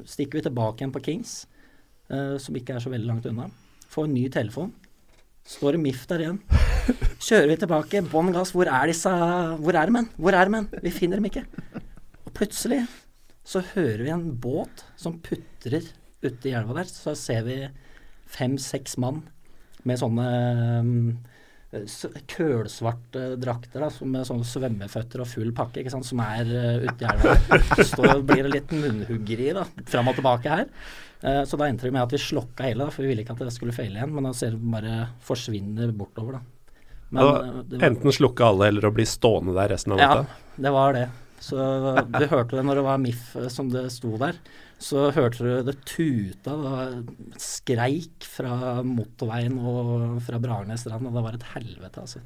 stikker vi tilbake igjen på Kings, uh, som ikke er så veldig langt unna. Får en ny telefon. Står det MIF der igjen. Kjører vi tilbake, bånn gass. Hvor er disse Hvor er de, men? Hvor er de? Vi finner dem ikke. Og plutselig så hører vi en båt som putrer ute i elva der. Så ser vi fem-seks mann med sånne um, kølsvarte drakter da, med sånne svømmeføtter og full pakke, ikke sant, som er uh, ute i elva. Så står, blir det litt munnhuggeri da, fram og tilbake her. Uh, så da endte det med at vi slokka hele, da, for vi ville ikke at det skulle feile igjen. Men da ser vi bare forsvinner bortover, da. Men, Ja, eh, det var- Enten slukke alle eller å bli stående der resten av ja, det var det. Så du hørte det når det var MIF eh, som det sto der. Så hørte du det tuta, det var skreik fra motorveien og fra Bragernesstrand, og det var et helvete, altså.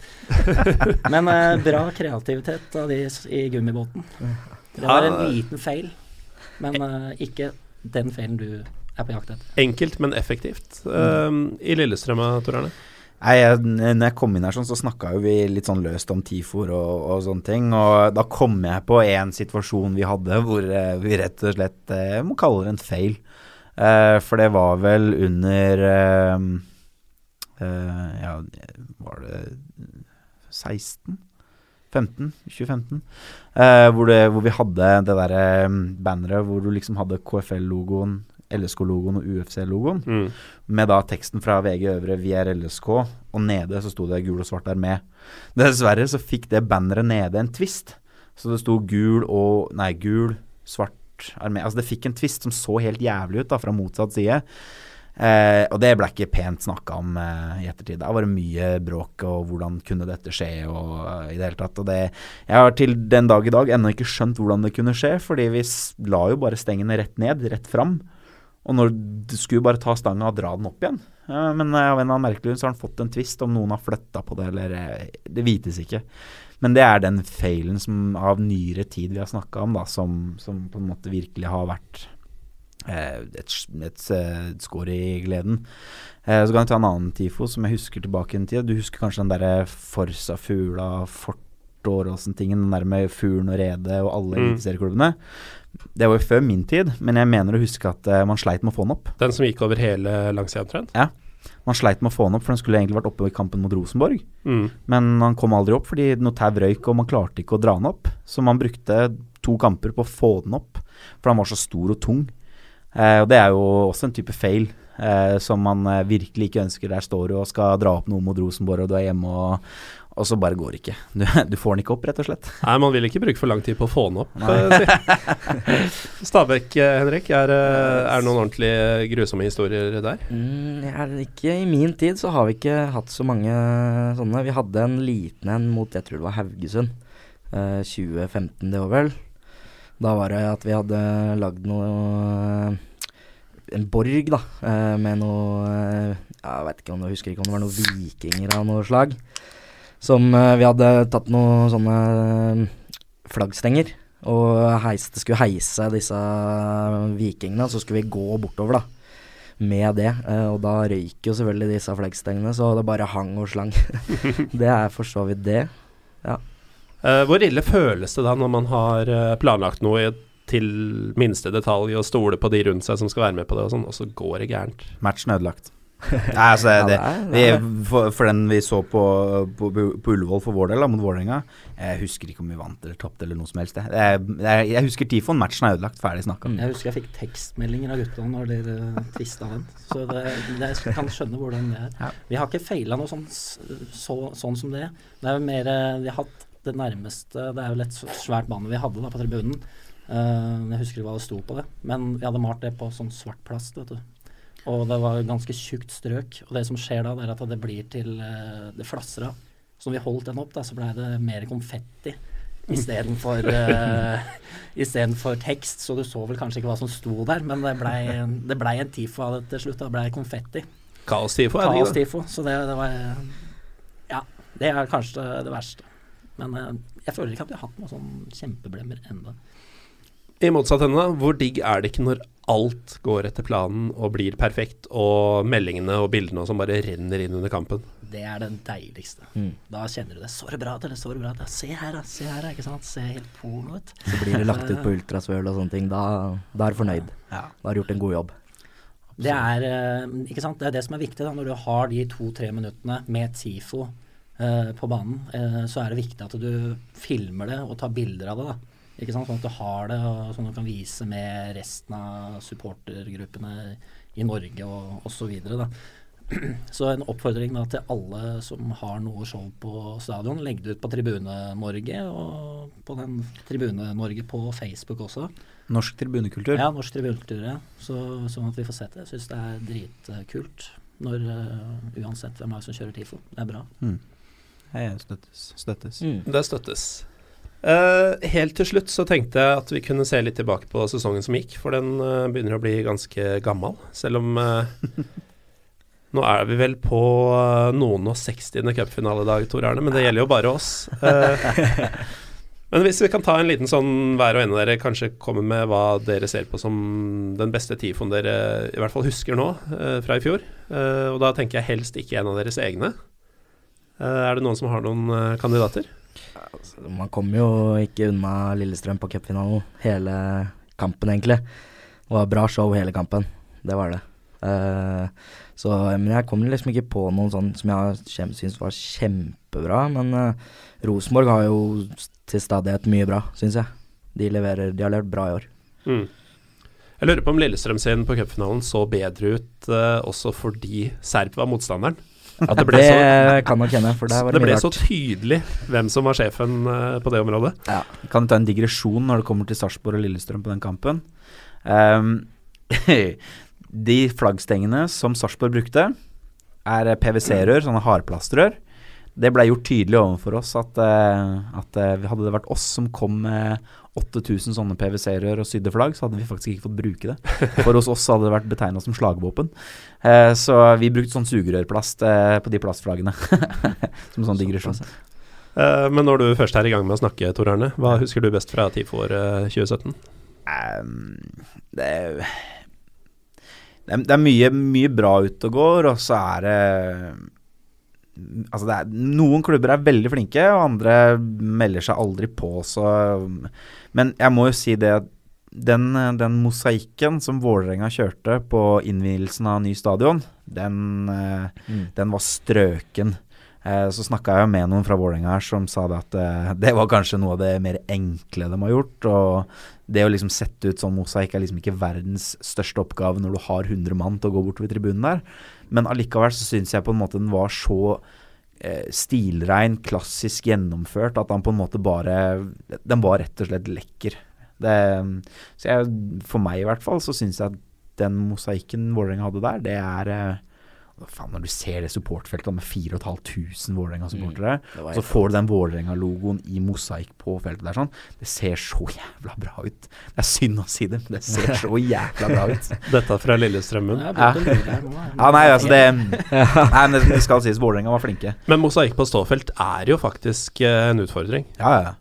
Men eh, bra kreativitet av de i gummibåten. Det var en liten feil, men eh, ikke den feilen du er på jakt etter. Enkelt, men effektivt. Um, I Lillestrøm, Tor Arne? Nei, jeg, når jeg kom inn her sånn, så snakka vi litt sånn løst om TIFOR og, og sånne ting. Og da kom jeg på en situasjon vi hadde hvor eh, vi rett og slett eh, må kalle det en feil. Eh, for det var vel under eh, Ja, var det 16? 15? 2015? Eh, hvor, det, hvor vi hadde det derre banneret hvor du liksom hadde KFL-logoen, LSK-logoen og UFC-logoen Mm. med da teksten fra VG Øvre 'Vi er LSK', og nede så sto det 'Gul og svart armé'. Dessverre så fikk det banneret nede en twist. Så det sto gul og Nei, gul, svart armé. Altså det fikk en twist som så helt jævlig ut da, fra motsatt side. Eh, og det ble ikke pent snakka om eh, i ettertid. Da var det mye bråk og hvordan kunne dette skje og uh, i det hele tatt. Og det Jeg har til den dag i dag ennå ikke skjønt hvordan det kunne skje, fordi vi la jo bare stengene rett ned, rett fram. Og når du skulle bare ta stanga og dra den opp igjen. Eh, men eh, av en eller annen merkelig grunn så har han fått en twist om noen har flytta på det, eller eh, Det vites ikke. Men det er den feilen som av nyere tid vi har snakka om, da, som, som på en måte virkelig har vært eh, et, et, eh, et skår i gleden. Eh, så kan jeg ta en annen TIFO som jeg husker tilbake i en tid. Du husker kanskje den derre Forsa Fugla, Fort Åråsen-tingen, den der med Fuglen og Redet og alle Mm. eliteserieklubbene. Det var jo før min tid, men jeg mener å huske at eh, man sleit med å få den opp. Den som gikk over hele langsida omtrent? Man sleit med å få den opp, for den skulle egentlig vært oppe i kampen mot Rosenborg. Mm. Men han kom aldri opp fordi noe tau røyk, og man klarte ikke å dra den opp. Så man brukte to kamper på å få den opp, for han var så stor og tung. Eh, og det er jo også en type fail eh, som man eh, virkelig ikke ønsker. Der står du og skal dra opp noe mot Rosenborg, og du er hjemme, og, og så bare går det ikke. Du, du får den ikke opp, rett og slett. Nei, man vil ikke bruke for lang tid på å få den opp. Stabæk, eh, Henrik. Er, eh, er det noen ordentlig grusomme historier der? Mm, jeg er ikke I min tid så har vi ikke hatt så mange sånne. Vi hadde en liten en mot jeg tror det var Haugesund. Eh, 2015, det var vel. Da var det at vi hadde lagd noe En borg, da, eh, med noe eh, Jeg vet ikke om du husker ikke om det var noen vikinger av noe slag. Som eh, vi hadde tatt noen sånne eh, flaggstenger. Og heiste, skulle heise disse vikingene, så skulle vi gå bortover, da med det. eh, og da røyk jo selvfølgelig disse flaggstengene, så det bare hang og slang. det er for så vidt det. Eh, hvor ille føles det da når man har eh, planlagt noe i- til minste detalj og stole på de rundt seg som skal være med på det, og sånn, og så går det gærent? Matchen ødelagt. Nei, altså, det, det vi, for, for den vi så på, på, på Ullevål for vår del, da, mot Vålerenga Jeg husker ikke om vi vant eller tapte eller noe som helst. Jeg, jeg, jeg, husker Tifon. Matchen er ødelagt. Ferdig snakka. Mm. Jeg husker jeg fikk tekstmeldinger av gutta når dere uh, tvista den. Så det, det, jeg kan skjønne hvordan det er. Ja. Vi har ikke feila noe sånn, så, sånn som det. Det er jo mer eh, Vi har hatt det nærmeste Det er vel et svært bane vi hadde da på tribunen. Uh, jeg husker ikke hva det sto på det, men vi hadde malt det på sånn svart plast, vet du. Og det var ganske tjukt strøk. Og det som skjer da, det er at det blir til eh, Det flasser av. Så når vi holdt den opp, da, så blei det mer konfetti istedenfor uh, istedenfor tekst. Så du så vel kanskje ikke hva som sto der, men det blei det ble en tifo av det til slutt. Det blei konfetti. Kaos-tifo, er ikke det? Kaos-tifo. Så det, det var Ja, det er kanskje det verste. Men uh, jeg føler ikke at vi har hatt noen sånn kjempeblemmer ennå. I motsatt ende, hvor digg er det ikke når alt går etter planen og blir perfekt, og meldingene og bildene og sånn bare renner inn under kampen? Det er den deiligste. Mm. Da kjenner du det. Så det bra ut, eller så det bra ut. Se her, da. Se her. Ikke sant. Se helt porno ut. Så blir det lagt ut på ultrasvøl og sånne ting. Da, da er du fornøyd. Ja. Da har du gjort en god jobb. Det er, eh, ikke sant? det er det som er viktig da, når du har de to-tre minuttene med TIFO eh, på banen. Eh, så er det viktig at du filmer det og tar bilder av det. da. Ikke sant? Sånn at du har det, og sånn at du kan vise med resten av supportergruppene i Norge og osv. Så en oppfordring da til alle som har noe show på stadion, legg det ut på Tribune-Norge, og på den Tribune-Norge på Facebook også. Norsk tribunekultur. Ja, norsk tribunekultur, ja. Så, sånn at vi får sett det. Jeg syns det er dritkult når uh, uansett hvem er det som kjører TIFO. Det er bra. Mm. Jeg støttes. Støttes. Mm. Det støttes. Eh, helt til slutt så tenkte jeg at vi kunne se litt tilbake på sesongen som gikk, for den uh, begynner å bli ganske gammel. Selv om uh, Nå er vi vel på noen og 60. cupfinaledag, Tor Arne, men det gjelder jo bare oss. Men hvis vi kan ta en liten sånn hver og en av dere kanskje kommer med hva dere ser på som den beste tifoen dere i hvert fall husker nå, fra i fjor. Og da tenker jeg helst ikke en av deres egne. Er det noen som har noen kandidater? Altså, man kommer jo ikke unna Lillestrøm på cupfinalen hele kampen, egentlig. Det var bra show hele kampen. Det var det. Uh, så, men jeg kom liksom ikke på noen sånn som jeg syns var kjempebra. Men uh, Rosenborg har jo til stadighet mye bra, syns jeg. De, leverer, de har levert bra i år. Mm. Jeg lurer på om Lillestrøm sin på cupfinalen så bedre ut uh, også fordi Serp var motstanderen. At det det så, kan nok hende, for det det ble rart. så tydelig hvem som var sjefen eh, på det området. Ja. Kan ta en digresjon når det kommer til Sarpsborg og Lillestrøm på den kampen. Um, de flaggstengene som Sarpsborg brukte, er PVC-rør, sånne hardplastrør. Det ble gjort tydelig overfor oss at, eh, at eh, hadde det vært oss som kom med 8000 sånne PVC-rør og sydde flagg, så hadde vi faktisk ikke fått bruke det. For hos oss hadde det vært betegna som slagvåpen. Eh, så vi brukte sånn sugerørplast eh, på de plastflaggene. som sånn digresjon. Eh, men når du først er i gang med å snakke, Tor Arne, hva husker du best fra TIFO-året 2017? Ehm, det, er- det, er, det er mye, mye bra ute og går, og så er det Altså er, Noen klubber er veldig flinke, og andre melder seg aldri på. Så, men jeg må jo si det at den, den mosaikken som Vålerenga kjørte på innvielsen av ny stadion, den, eh, Mm. den var strøken. Eh, så snakka jeg med noen fra Vålerenga her som sa det at eh, det var kanskje noe av det mer enkle de har gjort. Og det å liksom sette ut sånn mosaikk er liksom ikke verdens største oppgave når du har 100 mann til å gå bortover tribunen der. Men allikevel så syns jeg på en måte den var så eh, stilrein, klassisk gjennomført, at han på en måte bare Den var rett og slett lekker. Det, så jeg, for meg i hvert fall, så syns jeg at den mosaikken Vålerenga hadde der, det er eh, Faen, når du ser det supportfeltet med 4500 Vålerenga-supportere, mm, så får du den Vålerenga-logoen i mosaikk på feltet der sånn, det ser så jævla bra ut. Det er synd å si det, men det ser så jævla bra ut. Dette fra Lillestrømmen. Jeg. Ja, nei, altså det Nei, men det skal sies, Vålerenga var flinke. Men mosaikk på ståfelt er jo faktisk eh, en utfordring. Ja, Ja, ja.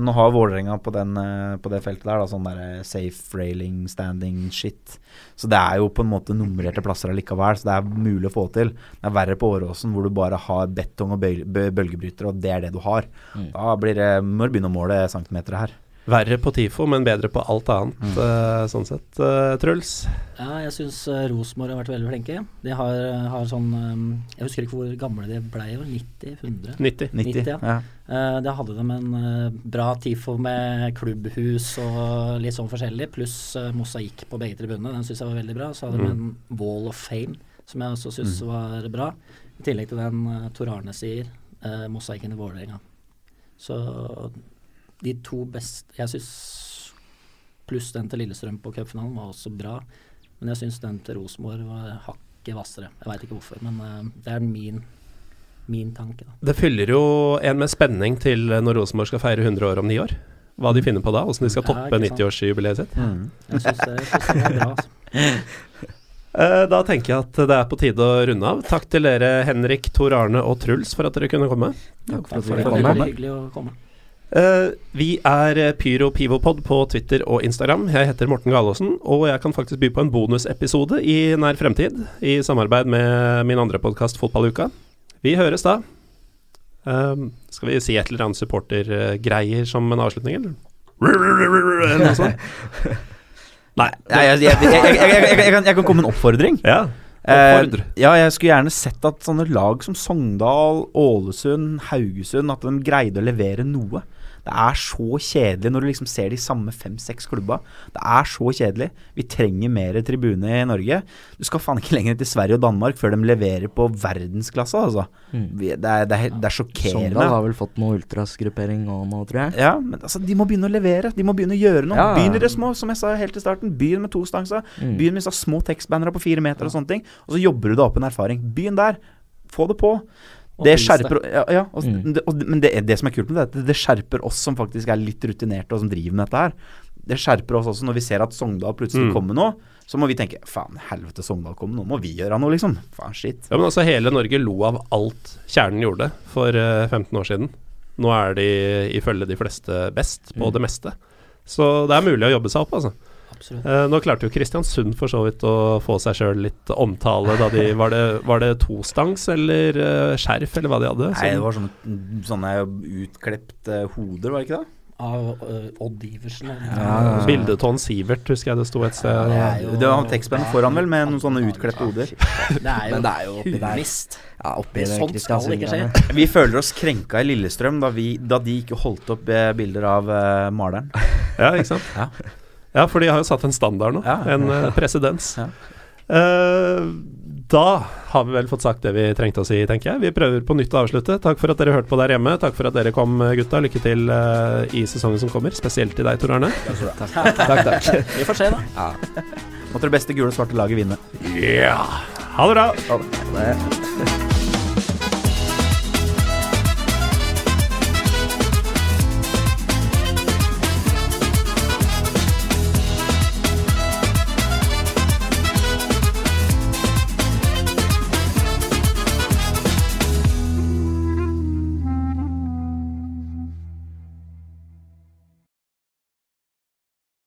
Men nå har Vålerenga på, den, eh, på det feltet der da, sånn der eh, safe railing, standing shit. Så det er jo på en måte nummererte plasser allikevel, så det er mulig å få til. Det er verre på Åråsen hvor du bare har betong og bølgebrytere, og det er det du har. Mm. Da blir det, må du begynne å måle centimeter her. Verre på TIFO, men bedre på alt annet, Mm. uh, sånn sett. Uh, Truls? Ja, jeg syns uh, Rosenborg har vært veldig flinke. De har, har sånn um, Jeg husker ikke hvor gamle de ble, jo, 90? 100? 90. 90. 90, ja. ja. Eh, da hadde de en bra TIFO med klubbhus og litt sånn forskjellig, pluss mosaikk på begge tribunene. Den syns jeg var veldig bra. Så hadde de en Wall of Fame, som jeg også syns var bra. I tillegg til den uh, Tor Arne sier, uh, mosaikken i Vålerenga. Så de to beste Jeg syns pluss den til Lillestrøm på cupfinalen var også bra. Men jeg syns den til Rosenborg var hakket hvassere. Jeg veit ikke hvorfor, men eh, det er min, min tanke. da. Det fyller jo en med spenning til når Rosenborg skal feire 100 år om ni år. Hva de finner på da, åssen de skal toppe ikke 90-årsjubileet sitt. Mm. Jeg syns det, det er bra. Altså. Eh, Da tenker jeg at det er på tide å runde av. Takk til dere Henrik, Tor Arne og Truls for at dere kunne komme. Takk for at dere kom. det. var hyggelig å komme. Eh, vi er PyroPivopod Pyro Pivopod på Twitter og Instagram. Jeg heter Morten Galaasen, og jeg kan faktisk by på en bonusepisode i nær fremtid, i samarbeid med min andre podkast Fotballuka. Vi høres da. Eh, skal vi si et eller annet supportergreier som en avslutning, eller? Noe sånt? Nei. Jeg, jeg kan komme med en oppfordring. Ja. Uh, ja, jeg skulle gjerne sett at sånne lag som Sogndal, Ålesund, Haugesund At de greide å levere noe. Det er så kjedelig når du liksom ser de samme fem-seks klubba. Det er så kjedelig. Vi trenger mer tribune i Norge. Du skal faen ikke lenger til Sverige og Danmark før de leverer på verdensklasse, altså. Mm. Det er, det er, det er sjokkerende. Sogndal har vel fått noe ultrasgruppering òg nå, tror jeg. Ja, men altså, de må begynne å levere. De må begynne å gjøre noe. Ja. Begynn i det små, som jeg sa helt i starten. Begynn med tostansa. Mm. Begynn med disse små tekstbannere på fire meter og sånne ting. Og så jobber du deg opp en erfaring. Begynn der. Få det på. Det skjerper ja, ja, og, Mm. det, og, Men det, det som er kult med det, at det skjerper oss som faktisk er litt rutinerte og som driver med dette her. Det skjerper oss også når vi ser at Sogndal plutselig Mm. kommer nå. Så må vi tenke faen, helvete, Sogndal kommer, nå må vi gjøre noe, liksom. Faen, shit. Ja, men altså Hele Norge lo av alt kjernen gjorde for eh, 15 år siden. Nå er de ifølge de fleste best på Mm. det meste. Så det er mulig å jobbe seg opp, altså. Absolutt. Eh, nå klarte jo Kristiansund for så vidt å få seg sjøl litt omtale da de Var det, var det tostangs eller uh, skjerf, eller hva de hadde? Nei, det var sånne, sånne utklepte hoder, var det ikke det? Av uh, Odd Iversen. Ja. Ja. Bildeton Sivert, husker jeg det sto et sted. Ja, det er jo- Det var tekstband foran, vel, med noen sånne utklipte hoder. Det er jo, Men det er jo oppi der. Ja, oppi sånt skal ikke skje. Vi føler oss krenka i Lillestrøm da, vi, da de ikke holdt opp eh, bilder av uh, maleren. Ja, ikke sant? Ja. Ja, for de har jo satt en standard nå. Ja. En eh, presedens. Ja. Eh, da har vi vel fått sagt det vi trengte å si, tenker jeg. Vi prøver på nytt å avslutte. Takk for at dere hørte på der hjemme. Takk for at dere kom, gutta. Lykke til eh, i sesongen som kommer. Spesielt til deg, Tor Arne. Takk, takk. Vi får se, da. Måtte det beste gule og svarte laget vinne. Ja! Ha det bra! Ha det.